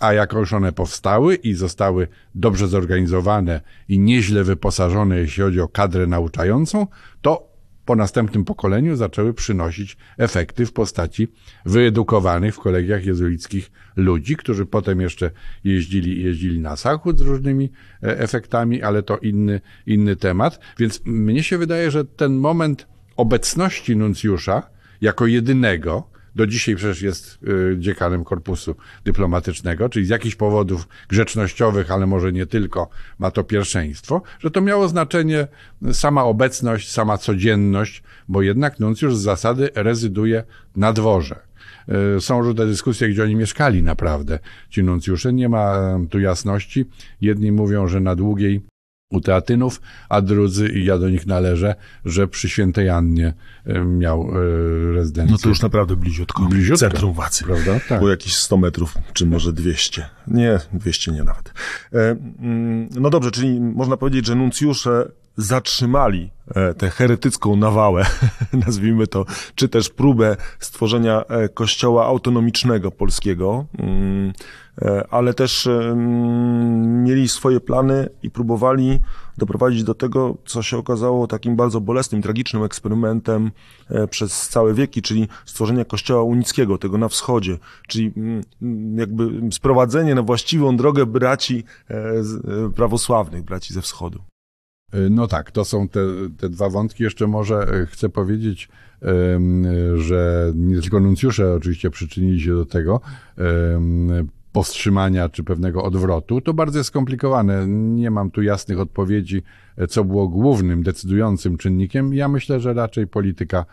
a jak już one powstały i zostały dobrze zorganizowane i nieźle wyposażone, jeśli chodzi o kadrę nauczającą, to po następnym pokoleniu zaczęły przynosić efekty w postaci wyedukowanych w kolegiach jezuickich ludzi, którzy potem jeszcze jeździli, jeździli na zachód z różnymi e, efektami, ale to inny, inny temat. Więc mnie się wydaje, że ten moment obecności nuncjusza jako jedynego, do dzisiaj przecież jest y, dziekanem korpusu dyplomatycznego, czyli z jakichś powodów grzecznościowych, ale może nie tylko, ma to pierwszeństwo, że to miało znaczenie sama obecność, sama codzienność, bo jednak nuncjusz z zasady rezyduje na dworze. Y, Są różne dyskusje, gdzie oni mieszkali naprawdę, ci nuncjusze. Nie ma tu jasności. Jedni mówią, że na długiej u Teatynów, a drudzy, i ja do nich należę, że przy Świętej Annie em, miał e, rezydencję. No to już naprawdę bliziutko. Bliziutko. Centrum Wacy. Prawda? Tak. Było jakieś 100 metrów, czy może 200. Nie, 200 nie nawet. E, mm, no dobrze, czyli można powiedzieć, że nuncjusze zatrzymali e, tę heretycką nawałę, nazwijmy to, czy też próbę stworzenia e, kościoła autonomicznego polskiego, mm, e, ale też mm, mieli swoje plany i próbowali doprowadzić do tego, co się okazało takim bardzo bolesnym, tragicznym eksperymentem e, przez całe wieki, czyli stworzenie kościoła unickiego, tego na wschodzie, czyli jakby sprowadzenie na właściwą drogę braci e, e, prawosławnych, braci ze wschodu. No tak, to są te, te dwa wątki. Jeszcze może e, chcę powiedzieć, że nie tylko nuncjusze oczywiście przyczynili się do tego powstrzymania czy pewnego odwrotu. To bardzo jest skomplikowane. Nie mam tu jasnych odpowiedzi, co było głównym, decydującym czynnikiem. Ja myślę, że raczej polityka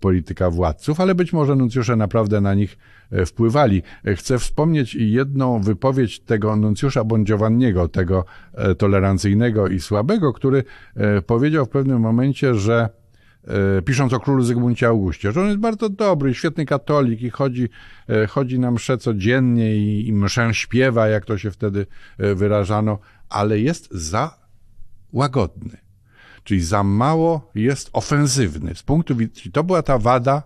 polityka władców, ale być może nuncjusze naprawdę na nich e, wpływali. E, Chcę wspomnieć jedną wypowiedź tego nuncjusza Bondziowanniego, tego e, tolerancyjnego i słabego, który powiedział w pewnym momencie, że pisząc o królu Zygmuncie Augustie, że on jest bardzo dobry, świetny katolik i chodzi, e, chodzi na mszę codziennie i, i mszę śpiewa, jak to się wtedy e, wyrażano, ale jest za łagodny. Czyli za mało jest ofensywny. Z punktu widzenia, to była ta wada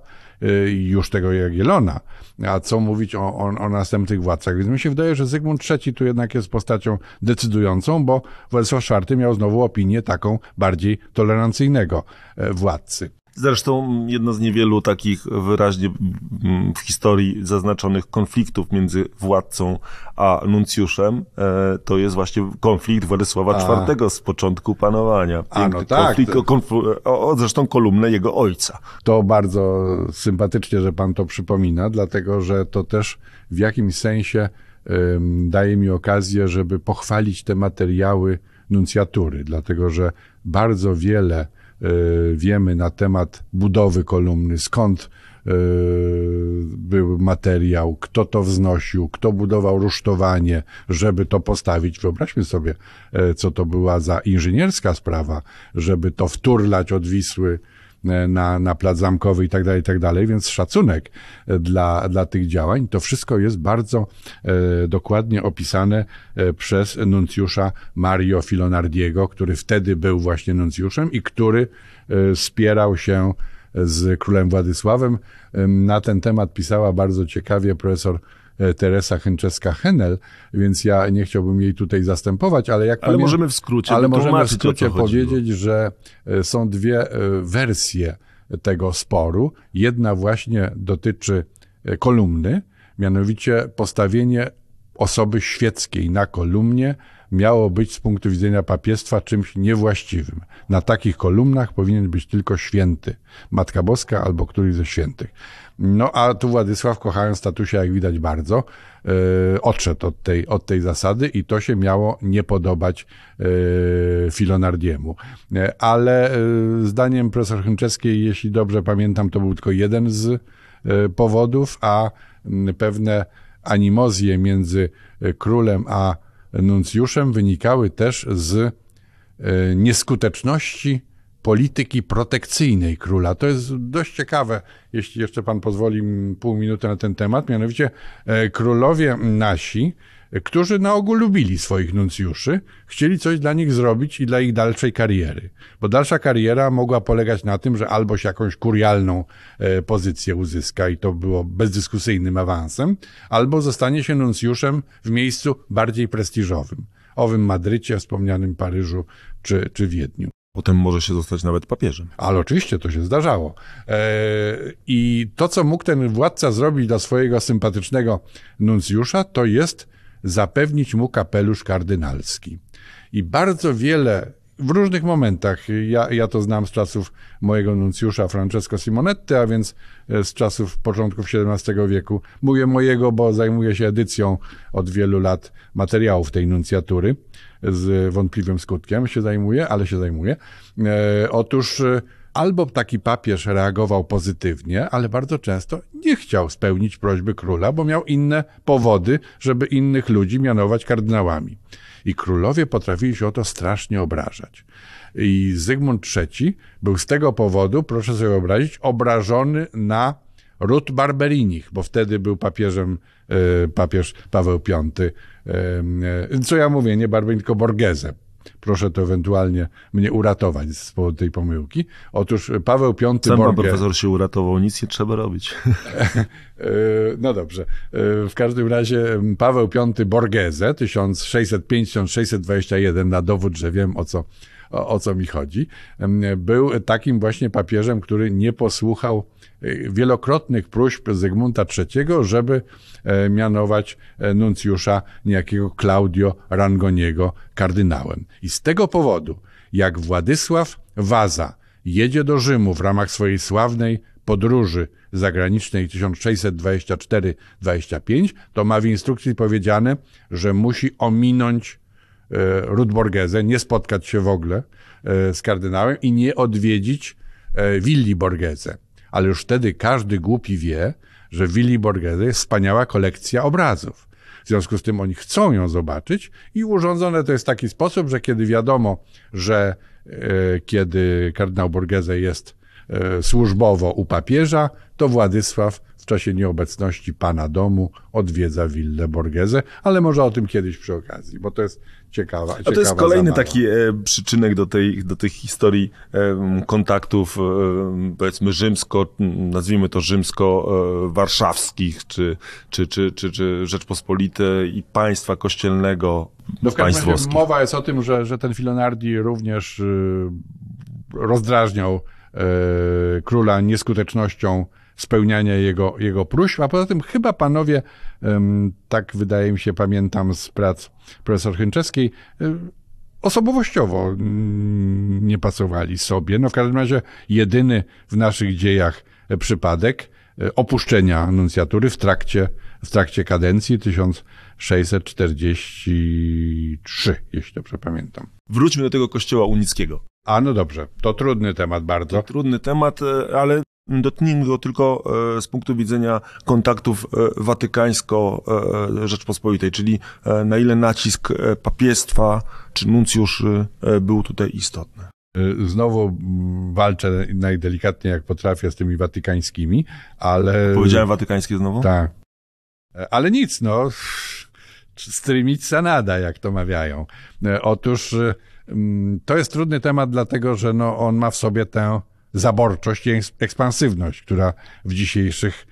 już tego Jagielona, a co mówić o, o, o następnych władcach. Więc mi się wydaje, że Zygmunt III tu jednak jest postacią decydującą, bo Władysław IV miał znowu opinię taką bardziej tolerancyjnego e, władcy. Zresztą jedno z niewielu takich wyraźnie w historii zaznaczonych konfliktów między władcą a nuncjuszem e, to jest właśnie konflikt Władysława a. IV z początku panowania. Piękny a, no tak. Konflikt, o, o, zresztą kolumnę jego ojca. To bardzo sympatycznie, że pan to przypomina, dlatego że to też w jakimś sensie daje mi okazję, żeby pochwalić te materiały nuncjatury, dlatego że bardzo wiele wiemy na temat budowy kolumny, skąd e, był materiał, kto to wznosił, kto budował rusztowanie, żeby to postawić. Wyobraźmy sobie, e, co to była za inżynierska sprawa, żeby to wturlać od Wisły na, na plac zamkowy i tak dalej, i tak dalej, więc szacunek e, dla, dla tych działań. To wszystko jest bardzo e, dokładnie opisane e, przez nuncjusza Mario Filonardiego, który wtedy był właśnie nuncjuszem i który e, spierał się z królem Władysławem. Na ten temat pisała bardzo ciekawie profesor E, Teresa Chęczeska-Henel, więc ja nie chciałbym jej tutaj zastępować, ale jak Ale możemy w skrócie Ale możemy w skrócie powiedzieć, że e, są dwie e, wersje tego sporu. Jedna właśnie dotyczy kolumny, mianowicie postawienie osoby świeckiej na kolumnie miało być z punktu widzenia papiestwa czymś niewłaściwym. Na takich kolumnach powinien być tylko święty, Matka Boska albo któryś ze świętych. No a tu Władysław, kochając statusia, jak widać bardzo, yy, odszedł od tej, od tej zasady i to się miało nie podobać yy, Filonardiemu. Yy, ale zdaniem profesor Chęczeskiej, jeśli dobrze pamiętam, to był tylko jeden z powodów, a pewne animozje między królem a nuncjuszem wynikały też z nieskuteczności polityki protekcyjnej króla. To jest dość ciekawe, jeśli jeszcze pan pozwoli pół minuty na ten temat. Mianowicie e, królowie nasi, którzy na ogół lubili swoich nuncjuszy, chcieli coś dla nich zrobić i dla ich dalszej kariery. Bo dalsza kariera mogła polegać na tym, że albo się jakąś kurialną e, pozycję uzyska i to było bezdyskusyjnym awansem, albo zostanie się nuncjuszem w miejscu bardziej prestiżowym. Owym Madrycie, wspomnianym Paryżu czy, czy Wiedniu. Potem może się zostać nawet papieżem. Ale oczywiście to się zdarzało. E, I to, co mógł ten władca zrobić dla swojego sympatycznego nuncjusza, to jest zapewnić mu kapelusz kardynalski. I bardzo wiele w różnych momentach. Ja, ja to znam z czasów mojego nuncjusza Francesco Simonetti, a więc e, z czasów początków XVII wieku. Mówię mojego, bo zajmuję się edycją od wielu lat materiałów tej nuncjatury. Z wątpliwym skutkiem się zajmuję, ale się zajmuję. E, otóż e, albo taki papież reagował pozytywnie, ale bardzo często nie chciał spełnić prośby króla, bo miał inne powody, żeby innych ludzi mianować kardynałami. I królowie potrafili się o to strasznie obrażać. I Zygmunt III był z tego powodu, proszę sobie wyobrazić, obrażony na ród Barberinich, bo wtedy był papieżem e, papież Paweł V. E, co ja mówię, nie Barberin, tylko Borgese. Proszę to ewentualnie mnie uratować z powodu tej pomyłki. Otóż Paweł V. Sam Borge... pan profesor się uratował, nic nie trzeba robić. E, no dobrze. E, w każdym razie Paweł V. Borgese 1605-1621 na dowód, że wiem o co, o, o co mi chodzi, był takim właśnie papieżem, który nie posłuchał wielokrotnych próśb Zygmunta III, żeby mianować nuncjusza niejakiego Claudio Rangoniego kardynałem. I z tego powodu, jak Władysław Waza jedzie do Rzymu w ramach swojej sławnej podróży zagranicznej 1624-25, to ma w instrukcji powiedziane, że musi ominąć e, Rudborgese, nie spotkać się w ogóle e, z kardynałem i nie odwiedzić e, Willi Borgese. Ale już wtedy każdy głupi wie, że w Willi Borgese jest wspaniała kolekcja obrazów. W związku z tym oni chcą ją zobaczyć i urządzone to jest w taki sposób, że kiedy wiadomo, że e, kiedy kardynał Borgese jest e, służbowo u papieża, to Władysław w czasie nieobecności pana domu odwiedza willę Borgese, ale może o tym kiedyś przy okazji, bo to jest ciekawa, ciekawa A to jest kolejny zabawa. taki e, przyczynek do, tej, do tych historii e, kontaktów, e, powiedzmy rzymsko, nazwijmy to rzymsko-warszawskich, e, czy, czy, czy, czy, czy Rzeczpospolitej i państwa kościelnego no w każdym razie mowa jest o tym, że, że ten Filonardi również y, rozdrażniał króla nieskutecznością spełniania jego, jego próśb, a poza tym chyba panowie, tak wydaje mi się, pamiętam z prac profesor Chęczewskiej, osobowościowo mm, nie pasowali sobie. No w każdym razie jedyny w naszych dziejach przypadek e, opuszczenia nuncjatury w trakcie, w trakcie kadencji 1643, jeśli dobrze pamiętam. Wróćmy do tego kościoła unickiego. A no dobrze, to trudny temat bardzo. To trudny temat, e, ale Dotknijmy go tylko e, z punktu widzenia kontaktów watykańsko-rzeczpospolitej, czyli na ile nacisk papiestwa czy nuncjuszy był tutaj istotny. Znowu walczę najdelikatniej jak potrafię z tymi watykańskimi, ale... Powiedziałem watykańskie znowu? Tak. Ale nic, no. Strymica nada, jak to mawiają. Otóż mm, to jest trudny temat, dlatego że no, on ma w sobie tę zaborczość i ekspansywność, która w dzisiejszych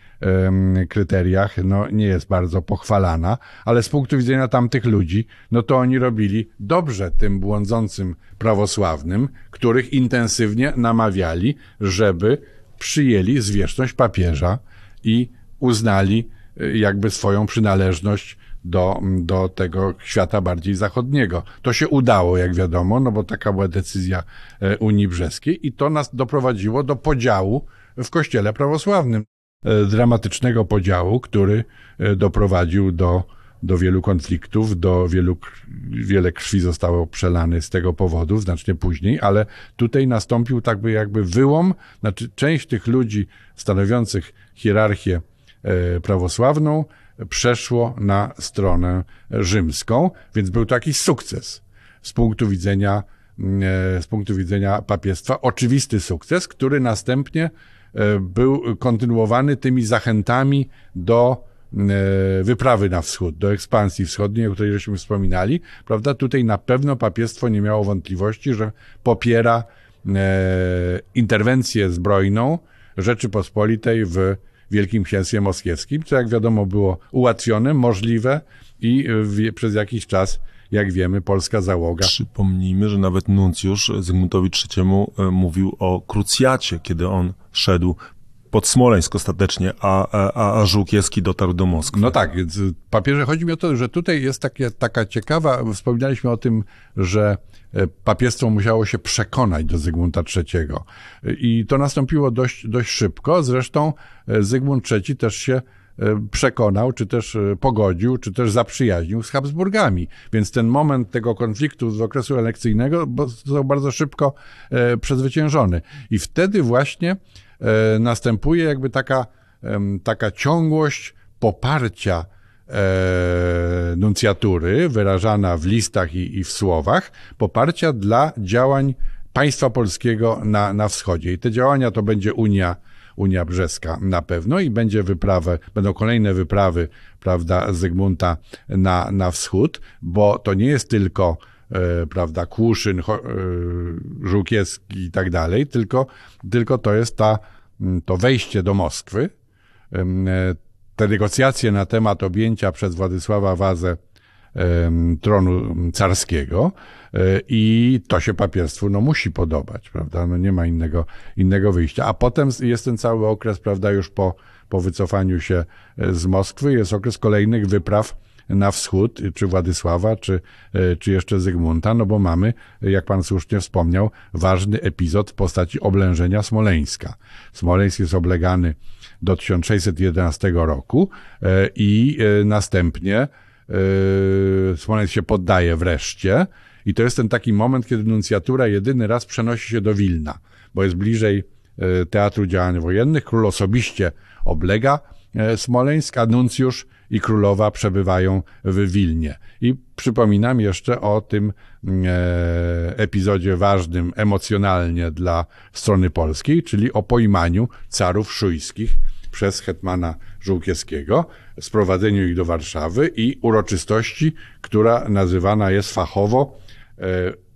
kryteriach no, nie jest bardzo pochwalana, ale z punktu widzenia tamtych ludzi, no to oni robili dobrze tym błądzącym prawosławnym, których intensywnie namawiali, żeby przyjęli zwierzchność papieża i uznali e, jakby swoją przynależność do, do tego świata bardziej zachodniego. To się udało, jak wiadomo, no bo taka była decyzja e, Unii Brzeskiej i to nas doprowadziło do podziału w kościele prawosławnym. E, dramatycznego podziału, który e, doprowadził do, do wielu konfliktów, do wielu, wiele krwi zostało przelane z tego powodu, znacznie później, ale tutaj nastąpił tak by jakby wyłom, znaczy część tych ludzi stanowiących hierarchię prawosławną przeszło na stronę rzymską, więc był to jakiś sukces z punktu widzenia z punktu widzenia papiestwa, oczywisty sukces, który następnie E, był kontynuowany tymi zachętami do e, wyprawy na wschód, do ekspansji wschodniej, o której żeśmy wspominali, prawda? Tutaj na pewno papiestwo nie miało wątpliwości, że popiera e, interwencję zbrojną Rzeczypospolitej w Wielkim Księstwie Moskiewskim, co jak wiadomo było ułatwione, możliwe i w, przez jakiś czas jak wiemy, polska załoga. Przypomnijmy, że nawet nuncjusz Zygmuntowi III e, mówił o krucjacie, kiedy on szedł pod Smoleńsk ostatecznie, a, a, a Żółkiewski dotarł do Moskwy. No tak, więc papieże, chodzi mi o to, że tutaj jest takie, taka ciekawa, wspominaliśmy o tym, że e, papiestwo musiało się przekonać do Zygmunta III. I to nastąpiło dość, dość szybko, zresztą e, Zygmunt III też się E, przekonał, czy też pogodził, czy też zaprzyjaźnił z Habsburgami. Więc ten moment tego konfliktu z okresu elekcyjnego został bardzo szybko przezwyciężony. I wtedy właśnie następuje jakby taka, taka ciągłość poparcia nuncjatury, wyrażana w listach i, i w słowach, poparcia dla działań państwa polskiego na, na wschodzie. I te działania to będzie Unia Unia Brzeska na pewno i będzie wyprawę, będą kolejne wyprawy, prawda, Zygmunta na, na wschód, bo to nie jest tylko e, prawda, Kłuszyn, e, Żółkiewski i tak dalej, tylko, tylko to jest ta, to wejście do Moskwy, e, te negocjacje na temat objęcia przez Władysława Wazę tronu carskiego e, i to się papierstwu no, musi podobać, prawda? No, nie ma innego, innego wyjścia. A potem jest ten cały okres, prawda, już po, po wycofaniu się e, z Moskwy, jest okres kolejnych wypraw na wschód, czy Władysława, czy, e, czy jeszcze Zygmunta, no bo mamy, jak pan słusznie wspomniał, ważny epizod w postaci oblężenia Smoleńska. Smoleńsk jest oblegany do 1611 roku i następnie Yy, Smoleńsk się poddaje wreszcie i to jest ten taki moment, kiedy nuncjatura jedyny raz przenosi się do Wilna, bo jest bliżej Teatru Działań Wojennych. Król osobiście oblega Smoleńsk, a nuncjusz i królowa przebywają w Wilnie. I przypominam jeszcze o tym epizodzie ważnym emocjonalnie dla strony polskiej, czyli o pojmaniu carów szujskich przez hetmana Żółkiewskiego, sprowadzeniu ich do Warszawy i uroczystości, która nazywana jest fachowo e,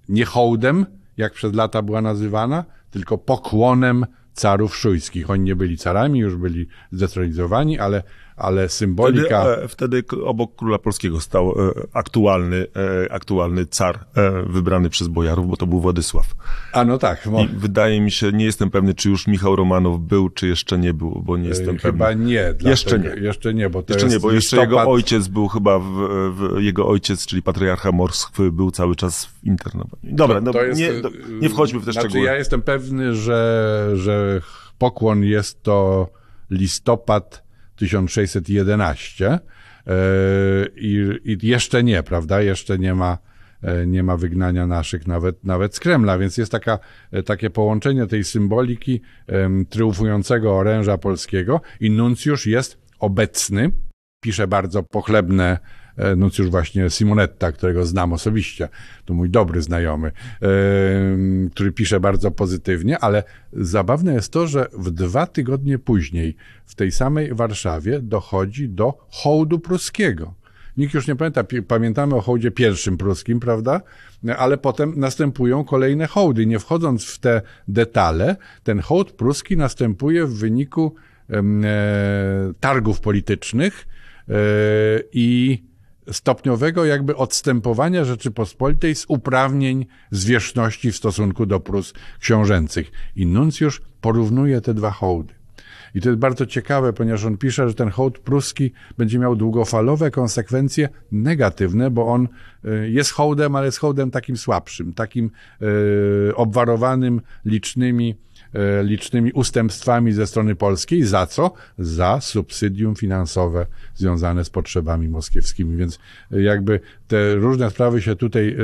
nie hołdem, jak przez lata była nazywana, tylko pokłonem carów szujskich. Oni nie byli carami, już byli zdetronizowani, ale ale symbolika... Wtedy, e, wtedy obok króla polskiego stał e, aktualny, e, aktualny car wybrany przez bojarów, bo to był Władysław. A no tak. I wydaje mi się, nie jestem pewny, czy już Michał Romanow był, czy jeszcze nie był, bo nie jestem Chyba pewny. nie. Jeszcze nie. Jeszcze nie, bo to jeszcze nie, bo jeszcze listopad... jego ojciec był chyba, w, w, jego ojciec, czyli patriarcha Moskwy, był cały czas w internowaniu. Dobra, to, to no, jest, nie, do, nie wchodźmy w te znaczy, szczegóły. Ja jestem pewny, że, że pokłon jest to listopad 1611 e, i, i jeszcze nie, prawda? Jeszcze nie ma e, nie ma wygnania naszych nawet, nawet z Kremla, więc jest taka, e, takie połączenie tej symboliki um, triumfującego oręża polskiego i nuncjusz jest obecny, pisze bardzo pochlebne nuncjusz właśnie Simonetta, którego znam osobiście, to mój dobry znajomy, e, który pisze bardzo pozytywnie, ale zabawne jest to, że w dwa tygodnie później w tej samej Warszawie dochodzi do hołdu pruskiego. Nikt już nie pamięta, pamiętamy o hołdzie pierwszym pruskim, prawda? Ale potem następują kolejne hołdy. Nie wchodząc w te detale, ten hołd pruski następuje w wyniku e, targów politycznych e, i stopniowego jakby odstępowania Rzeczypospolitej z uprawnień zwierzchności w stosunku do Prus książęcych. I nuncjusz porównuje te dwa hołdy. I to jest bardzo ciekawe, ponieważ on pisze, że ten hołd pruski będzie miał długofalowe konsekwencje negatywne, bo on y, jest hołdem, ale jest hołdem takim słabszym, takim y, obwarowanym licznymi E, licznymi ustępstwami ze strony polskiej. Za co? Za subsydium finansowe związane z potrzebami moskiewskimi. Więc e, jakby te różne sprawy się tutaj e,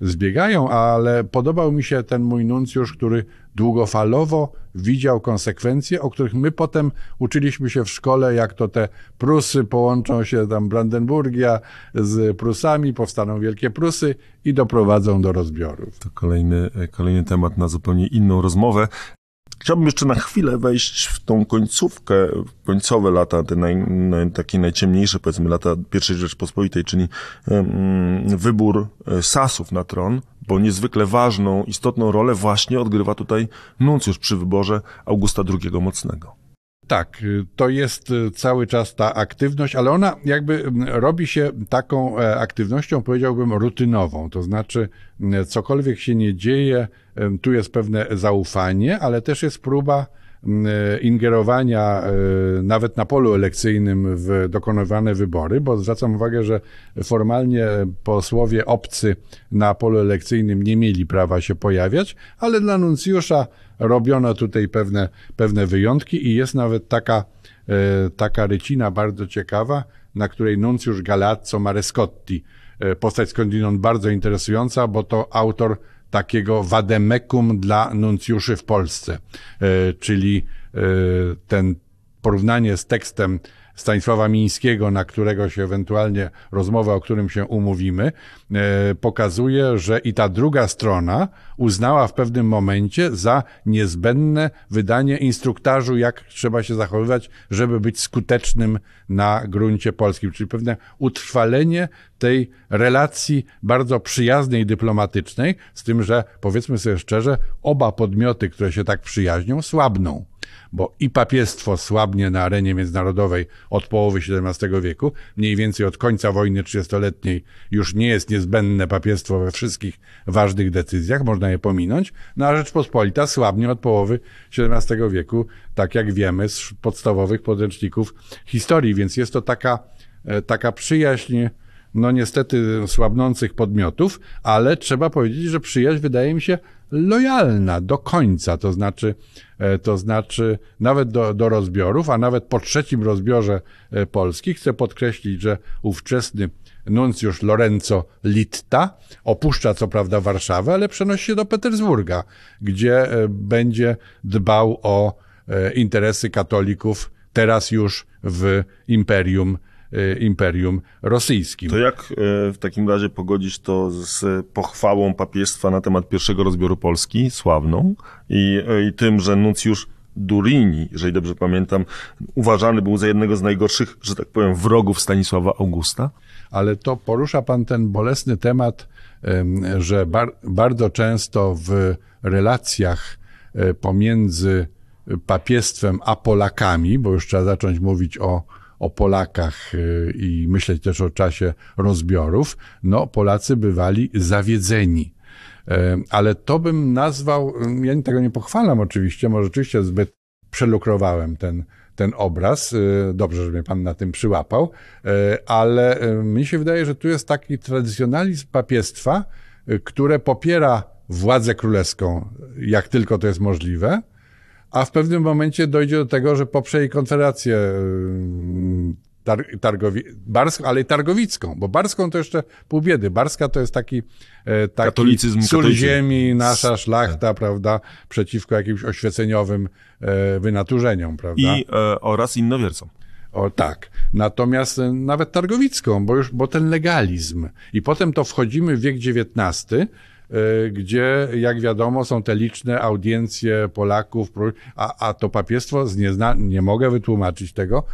zbiegają, ale podobał mi się ten mój nuncjusz, który długofalowo widział konsekwencje, o których my potem uczyliśmy się w szkole, jak to te Prusy połączą się tam Brandenburgia z Prusami, powstaną Wielkie Prusy i doprowadzą do rozbiorów. To kolejny, kolejny temat na zupełnie inną rozmowę. Chciałbym jeszcze na chwilę wejść w tą końcówkę, końcowe lata, te naj, naj, takie najciemniejsze, powiedzmy, lata I Rzeczpospolitej, czyli um, wybór e, Sasów na tron, bo niezwykle ważną, istotną rolę właśnie odgrywa tutaj nuncjusz przy wyborze Augusta II Mocnego. Tak, y, to jest y, cały czas ta aktywność, ale ona jakby robi się taką e, aktywnością, powiedziałbym, rutynową. To znaczy, cokolwiek się nie dzieje, tu jest pewne zaufanie, ale też jest próba E, ingerowania e, nawet na polu elekcyjnym w dokonywane wybory, bo zwracam uwagę, że formalnie posłowie obcy na polu elekcyjnym nie mieli prawa się pojawiać, ale dla nuncjusza robiono tutaj pewne, pewne wyjątki i jest nawet taka, e, taka rycina bardzo ciekawa, na której nuncjusz Galazzo Marescotti, postać skądinąd bardzo interesująca, bo to autor takiego wademekum dla nuncjuszy w Polsce, e, czyli e, ten porównanie z tekstem Stanisława Mińskiego, na którego się ewentualnie rozmowa, o którym się umówimy, e, pokazuje, że i ta druga strona uznała w pewnym momencie za niezbędne wydanie instruktażu, jak trzeba się zachowywać, żeby być skutecznym na gruncie polskim, czyli pewne utrwalenie tej relacji bardzo przyjaznej, dyplomatycznej, z tym, że powiedzmy sobie szczerze, oba podmioty, które się tak przyjaźnią, słabną bo i papiestwo słabnie na arenie międzynarodowej od połowy XVII wieku, mniej więcej od końca wojny trzydziestoletniej już nie jest niezbędne papiestwo we wszystkich ważnych decyzjach, można je pominąć, no a Rzeczpospolita słabnie od połowy XVII wieku, tak jak wiemy z podstawowych podręczników historii, więc jest to taka, e, taka przyjaźń no niestety słabnących podmiotów, ale trzeba powiedzieć, że przyjaźń wydaje mi się lojalna do końca, to znaczy, e, to znaczy nawet do, do rozbiorów, a nawet po trzecim rozbiorze e, Polski. Chcę podkreślić, że ówczesny nuncjusz Lorenzo Litta opuszcza co prawda Warszawę, ale przenosi się do Petersburga, gdzie e, będzie dbał o interesy katolików teraz już w imperium Imperium Rosyjskim. To jak e, w takim razie pogodzić to z pochwałą papiestwa na temat pierwszego rozbioru Polski, sławną, i, e, i tym, że nuncjusz Durini, jeżeli dobrze pamiętam, uważany był za jednego z najgorszych, że tak powiem, wrogów Stanisława Augusta? Ale to porusza pan ten bolesny temat, że bar bardzo często w relacjach e, pomiędzy papiestwem a Polakami, bo już trzeba zacząć mówić o o Polakach i myśleć też o czasie rozbiorów, no Polacy bywali zawiedzeni. Ale to bym nazwał, ja tego nie pochwalam oczywiście, może rzeczywiście zbyt przelukrowałem ten, ten obraz. Dobrze, że mnie pan na tym przyłapał, ale mi się wydaje, że tu jest taki tradycjonalizm papiestwa, które popiera władzę królewską, jak tylko to jest możliwe, a w pewnym momencie dojdzie do tego, że poprze jej konfederację tar, targowi, barską, ale i targowicką, bo barską to jeszcze pół biedy. Barska to jest taki, e, taki Katolicyzm, sól ziemi, nasza szlachta, tak. prawda, przeciwko jakimś oświeceniowym e, wynaturzeniom, prawda. I e, oraz innowiercom. O tak. Natomiast e, nawet targowicką, bo już, bo ten legalizm. I potem to wchodzimy w wiek XIX, gdzie, jak wiadomo, są te liczne audiencje Polaków, a, a to papiestwo, nie, zna, nie mogę wytłumaczyć tego,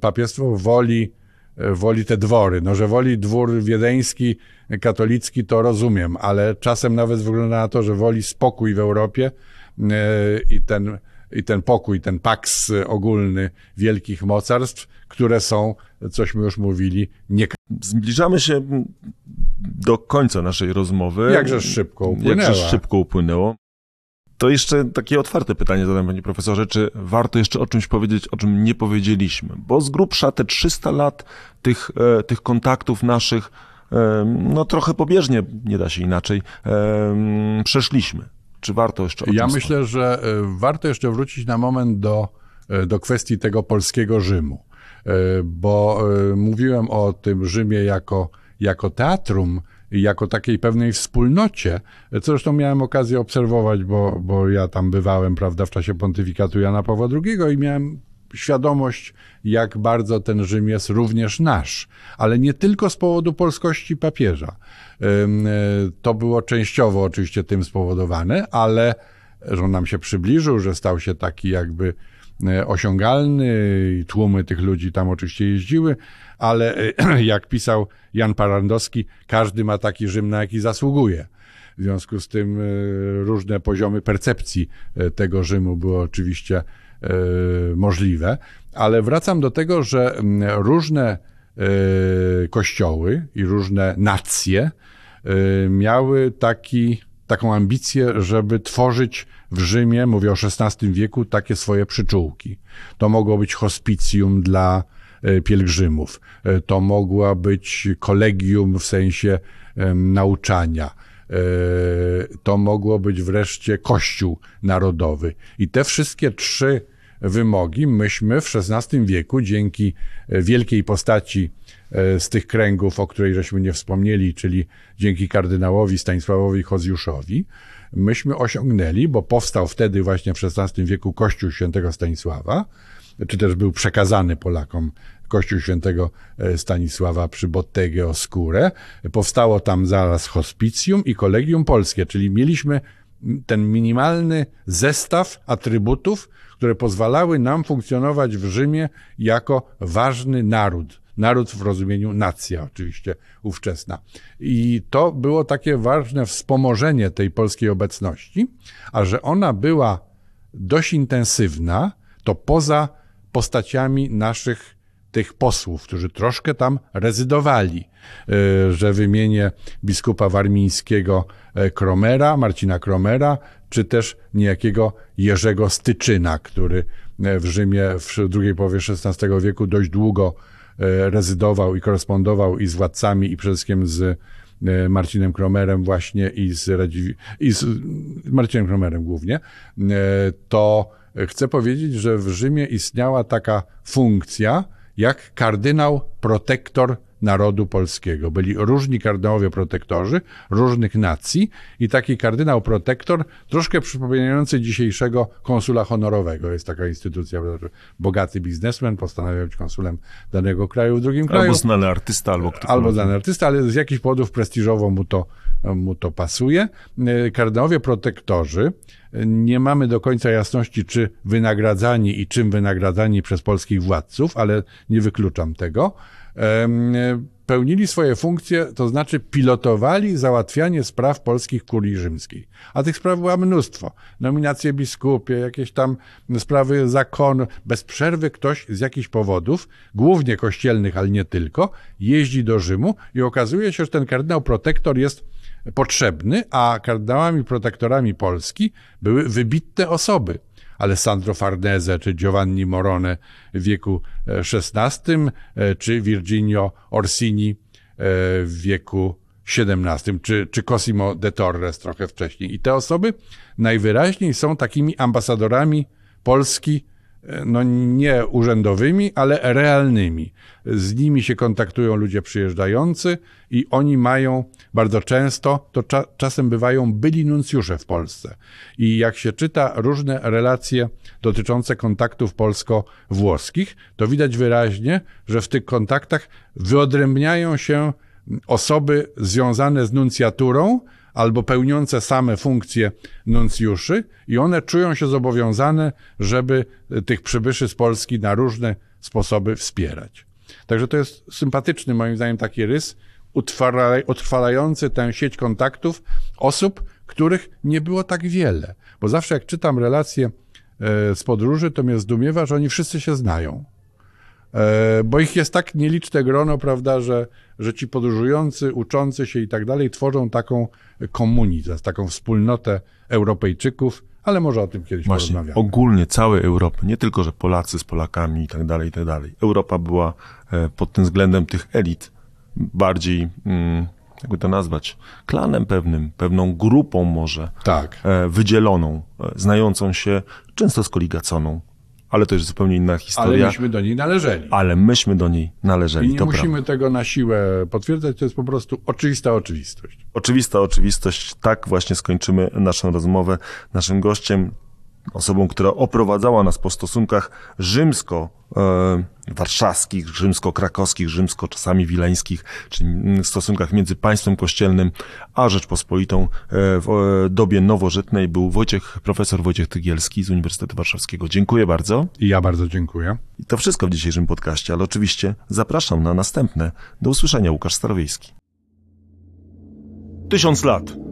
papiestwo woli, woli te dwory. No, że woli dwór wiedeński, katolicki, to rozumiem, ale czasem nawet wygląda na to, że woli spokój w Europie e, i ten, i ten pokój, ten paks ogólny wielkich mocarstw, które są, cośmy już mówili, nie... Zbliżamy się do końca naszej rozmowy. Jakże szybko upłynęło. Jakże szybko upłynęło. To jeszcze takie otwarte pytanie zadam, panie profesorze, czy warto jeszcze o czymś powiedzieć, o czym nie powiedzieliśmy? Bo z grubsza te 300 lat tych, e, tych kontaktów naszych, e, no trochę pobieżnie, nie da się inaczej, e, przeszliśmy. Czy warto jeszcze o Ja myślę, że warto jeszcze wrócić na moment do, do kwestii tego polskiego Rzymu. Bo mówiłem o tym Rzymie jako jako teatrum, jako takiej pewnej wspólnocie, co zresztą miałem okazję obserwować, bo, bo ja tam bywałem, prawda, w czasie pontyfikatu Jana Pawła II i miałem świadomość, jak bardzo ten Rzym jest również nasz, ale nie tylko z powodu polskości papieża. E, to było częściowo oczywiście tym spowodowane, ale że on nam się przybliżył, że stał się taki jakby e, osiągalny i tłumy tych ludzi tam oczywiście jeździły, ale jak pisał Jan Parandowski, każdy ma taki Rzym, na jaki zasługuje. W związku z tym e, różne poziomy percepcji e, tego Rzymu były oczywiście e, możliwe, ale wracam do tego, że różne kościoły i różne nacje miały taki, taką ambicję, żeby tworzyć w Rzymie, mówię o XVI wieku, takie swoje przyczółki. To mogło być hospicjum dla E, pielgrzymów. E, to mogła być kolegium w sensie nauczania. E, to mogło być wreszcie Kościół Narodowy. I te wszystkie trzy wymogi myśmy w XVI wieku dzięki wielkiej postaci z tych kręgów, o której żeśmy nie wspomnieli, czyli dzięki kardynałowi Stanisławowi Chozjuszowi, myśmy osiągnęli, bo powstał wtedy właśnie w XVI wieku Kościół Świętego Stanisława, czy też był przekazany Polakom Kościół Świętego e, Stanisława przy Botteghe Oscure. Powstało tam zaraz hospicjum i kolegium polskie, czyli mieliśmy ten minimalny zestaw atrybutów, które pozwalały nam funkcjonować w Rzymie jako ważny naród. Naród w rozumieniu nacja, oczywiście ówczesna. I to było takie ważne wspomożenie tej polskiej obecności, a że ona była dość intensywna, to poza postaciami naszych tych posłów, którzy troszkę tam rezydowali, e, że wymienię biskupa warmińskiego e, Kromera, Marcina Kromera, czy też niejakiego Jerzego Styczyna, który e, w Rzymie w drugiej połowie XVI wieku dość długo rezydował i korespondował i z władcami, i przede wszystkim z Marcinem Kromerem właśnie i z, Radziwi, i z Marcinem Kromerem głównie, to chcę powiedzieć, że w Rzymie istniała taka funkcja jak kardynał protektor narodu polskiego. Byli różni kardynałowie protektorzy różnych nacji i taki kardynał protektor, troszkę przypominający dzisiejszego konsula honorowego. Jest taka instytucja, bogaty biznesmen postanawia być konsulem danego kraju w drugim kraju. Albo znany artysta, albo ktoś. Albo znany artysta, ale z jakichś powodów prestiżowo mu to, mu to pasuje. Kardynałowie protektorzy nie mamy do końca jasności, czy wynagradzani i czym wynagradzani przez polskich władców, ale nie wykluczam tego. Pełnili swoje funkcje, to znaczy pilotowali załatwianie spraw polskich kurii rzymskiej. A tych spraw było mnóstwo. Nominacje biskupie, jakieś tam sprawy zakonu. Bez przerwy ktoś z jakichś powodów, głównie kościelnych, ale nie tylko, jeździ do Rzymu i okazuje się, że ten kardynał protektor jest potrzebny, a kardynałami protektorami Polski były wybitne osoby. Alessandro Farnese czy Giovanni Morone w wieku XVI, e, czy Virginio Orsini e, w wieku XVII, czy, czy Cosimo de Torres trochę wcześniej. I te osoby najwyraźniej są takimi ambasadorami Polski no nie urzędowymi, ale realnymi. Z nimi się kontaktują ludzie przyjeżdżający i oni mają bardzo często, to cza czasem bywają byli nuncjusze w Polsce. I jak się czyta różne relacje dotyczące kontaktów polsko-włoskich, to widać wyraźnie, że w tych kontaktach wyodrębniają się osoby związane z nuncjaturą, albo pełniące same funkcje nuncjuszy i one czują się zobowiązane, żeby tych przybyszy z Polski na różne sposoby wspierać. Także to jest sympatyczny, moim zdaniem, taki rys, utrwalający tę sieć kontaktów osób, których nie było tak wiele. Bo zawsze jak czytam relacje e, z podróży, to mnie zdumiewa, że oni wszyscy się znają. E, bo ich jest tak nieliczne grono, prawda, że, że ci podróżujący, uczący się i tak dalej tworzą taką komunizm, taką wspólnotę Europejczyków, ale może o tym kiedyś Właśnie, porozmawiamy. ogólnie całej Europy, nie tylko, że Polacy z Polakami i tak dalej, i tak dalej. Europa była e, pod tym względem tych elit bardziej, mm, jakby to nazwać, klanem pewnym, pewną grupą może Tak. e, wydzieloną, znającą się, często skoligaconą, ale to już zupełnie inna Ale historia. myśmy do niej należeli. Ale myśmy do niej należeli, I nie musimy prawda. tego na siłę potwierdzać, to jest po prostu oczywista oczywistość. Oczywista oczywistość, tak właśnie skończymy naszą rozmowę. Naszym gościem, osobą, która oprowadzała nas po stosunkach rzymsko-warszawskich, rzymsko-krakowskich, rzymsko czasami wileńskich, czyli mm, stosunkach między państwem kościelnym a Rzeczpospolitą e, w e, dobie nowożytnej był Wojciech, profesor Wojciech Tygielski z Uniwersytetu Warszawskiego. Dziękuję bardzo. I ja bardzo dziękuję. I to wszystko w dzisiejszym podcaście, ale oczywiście zapraszam na następne. Do usłyszenia, Łukasz Starowiejski. Tysiąc lat.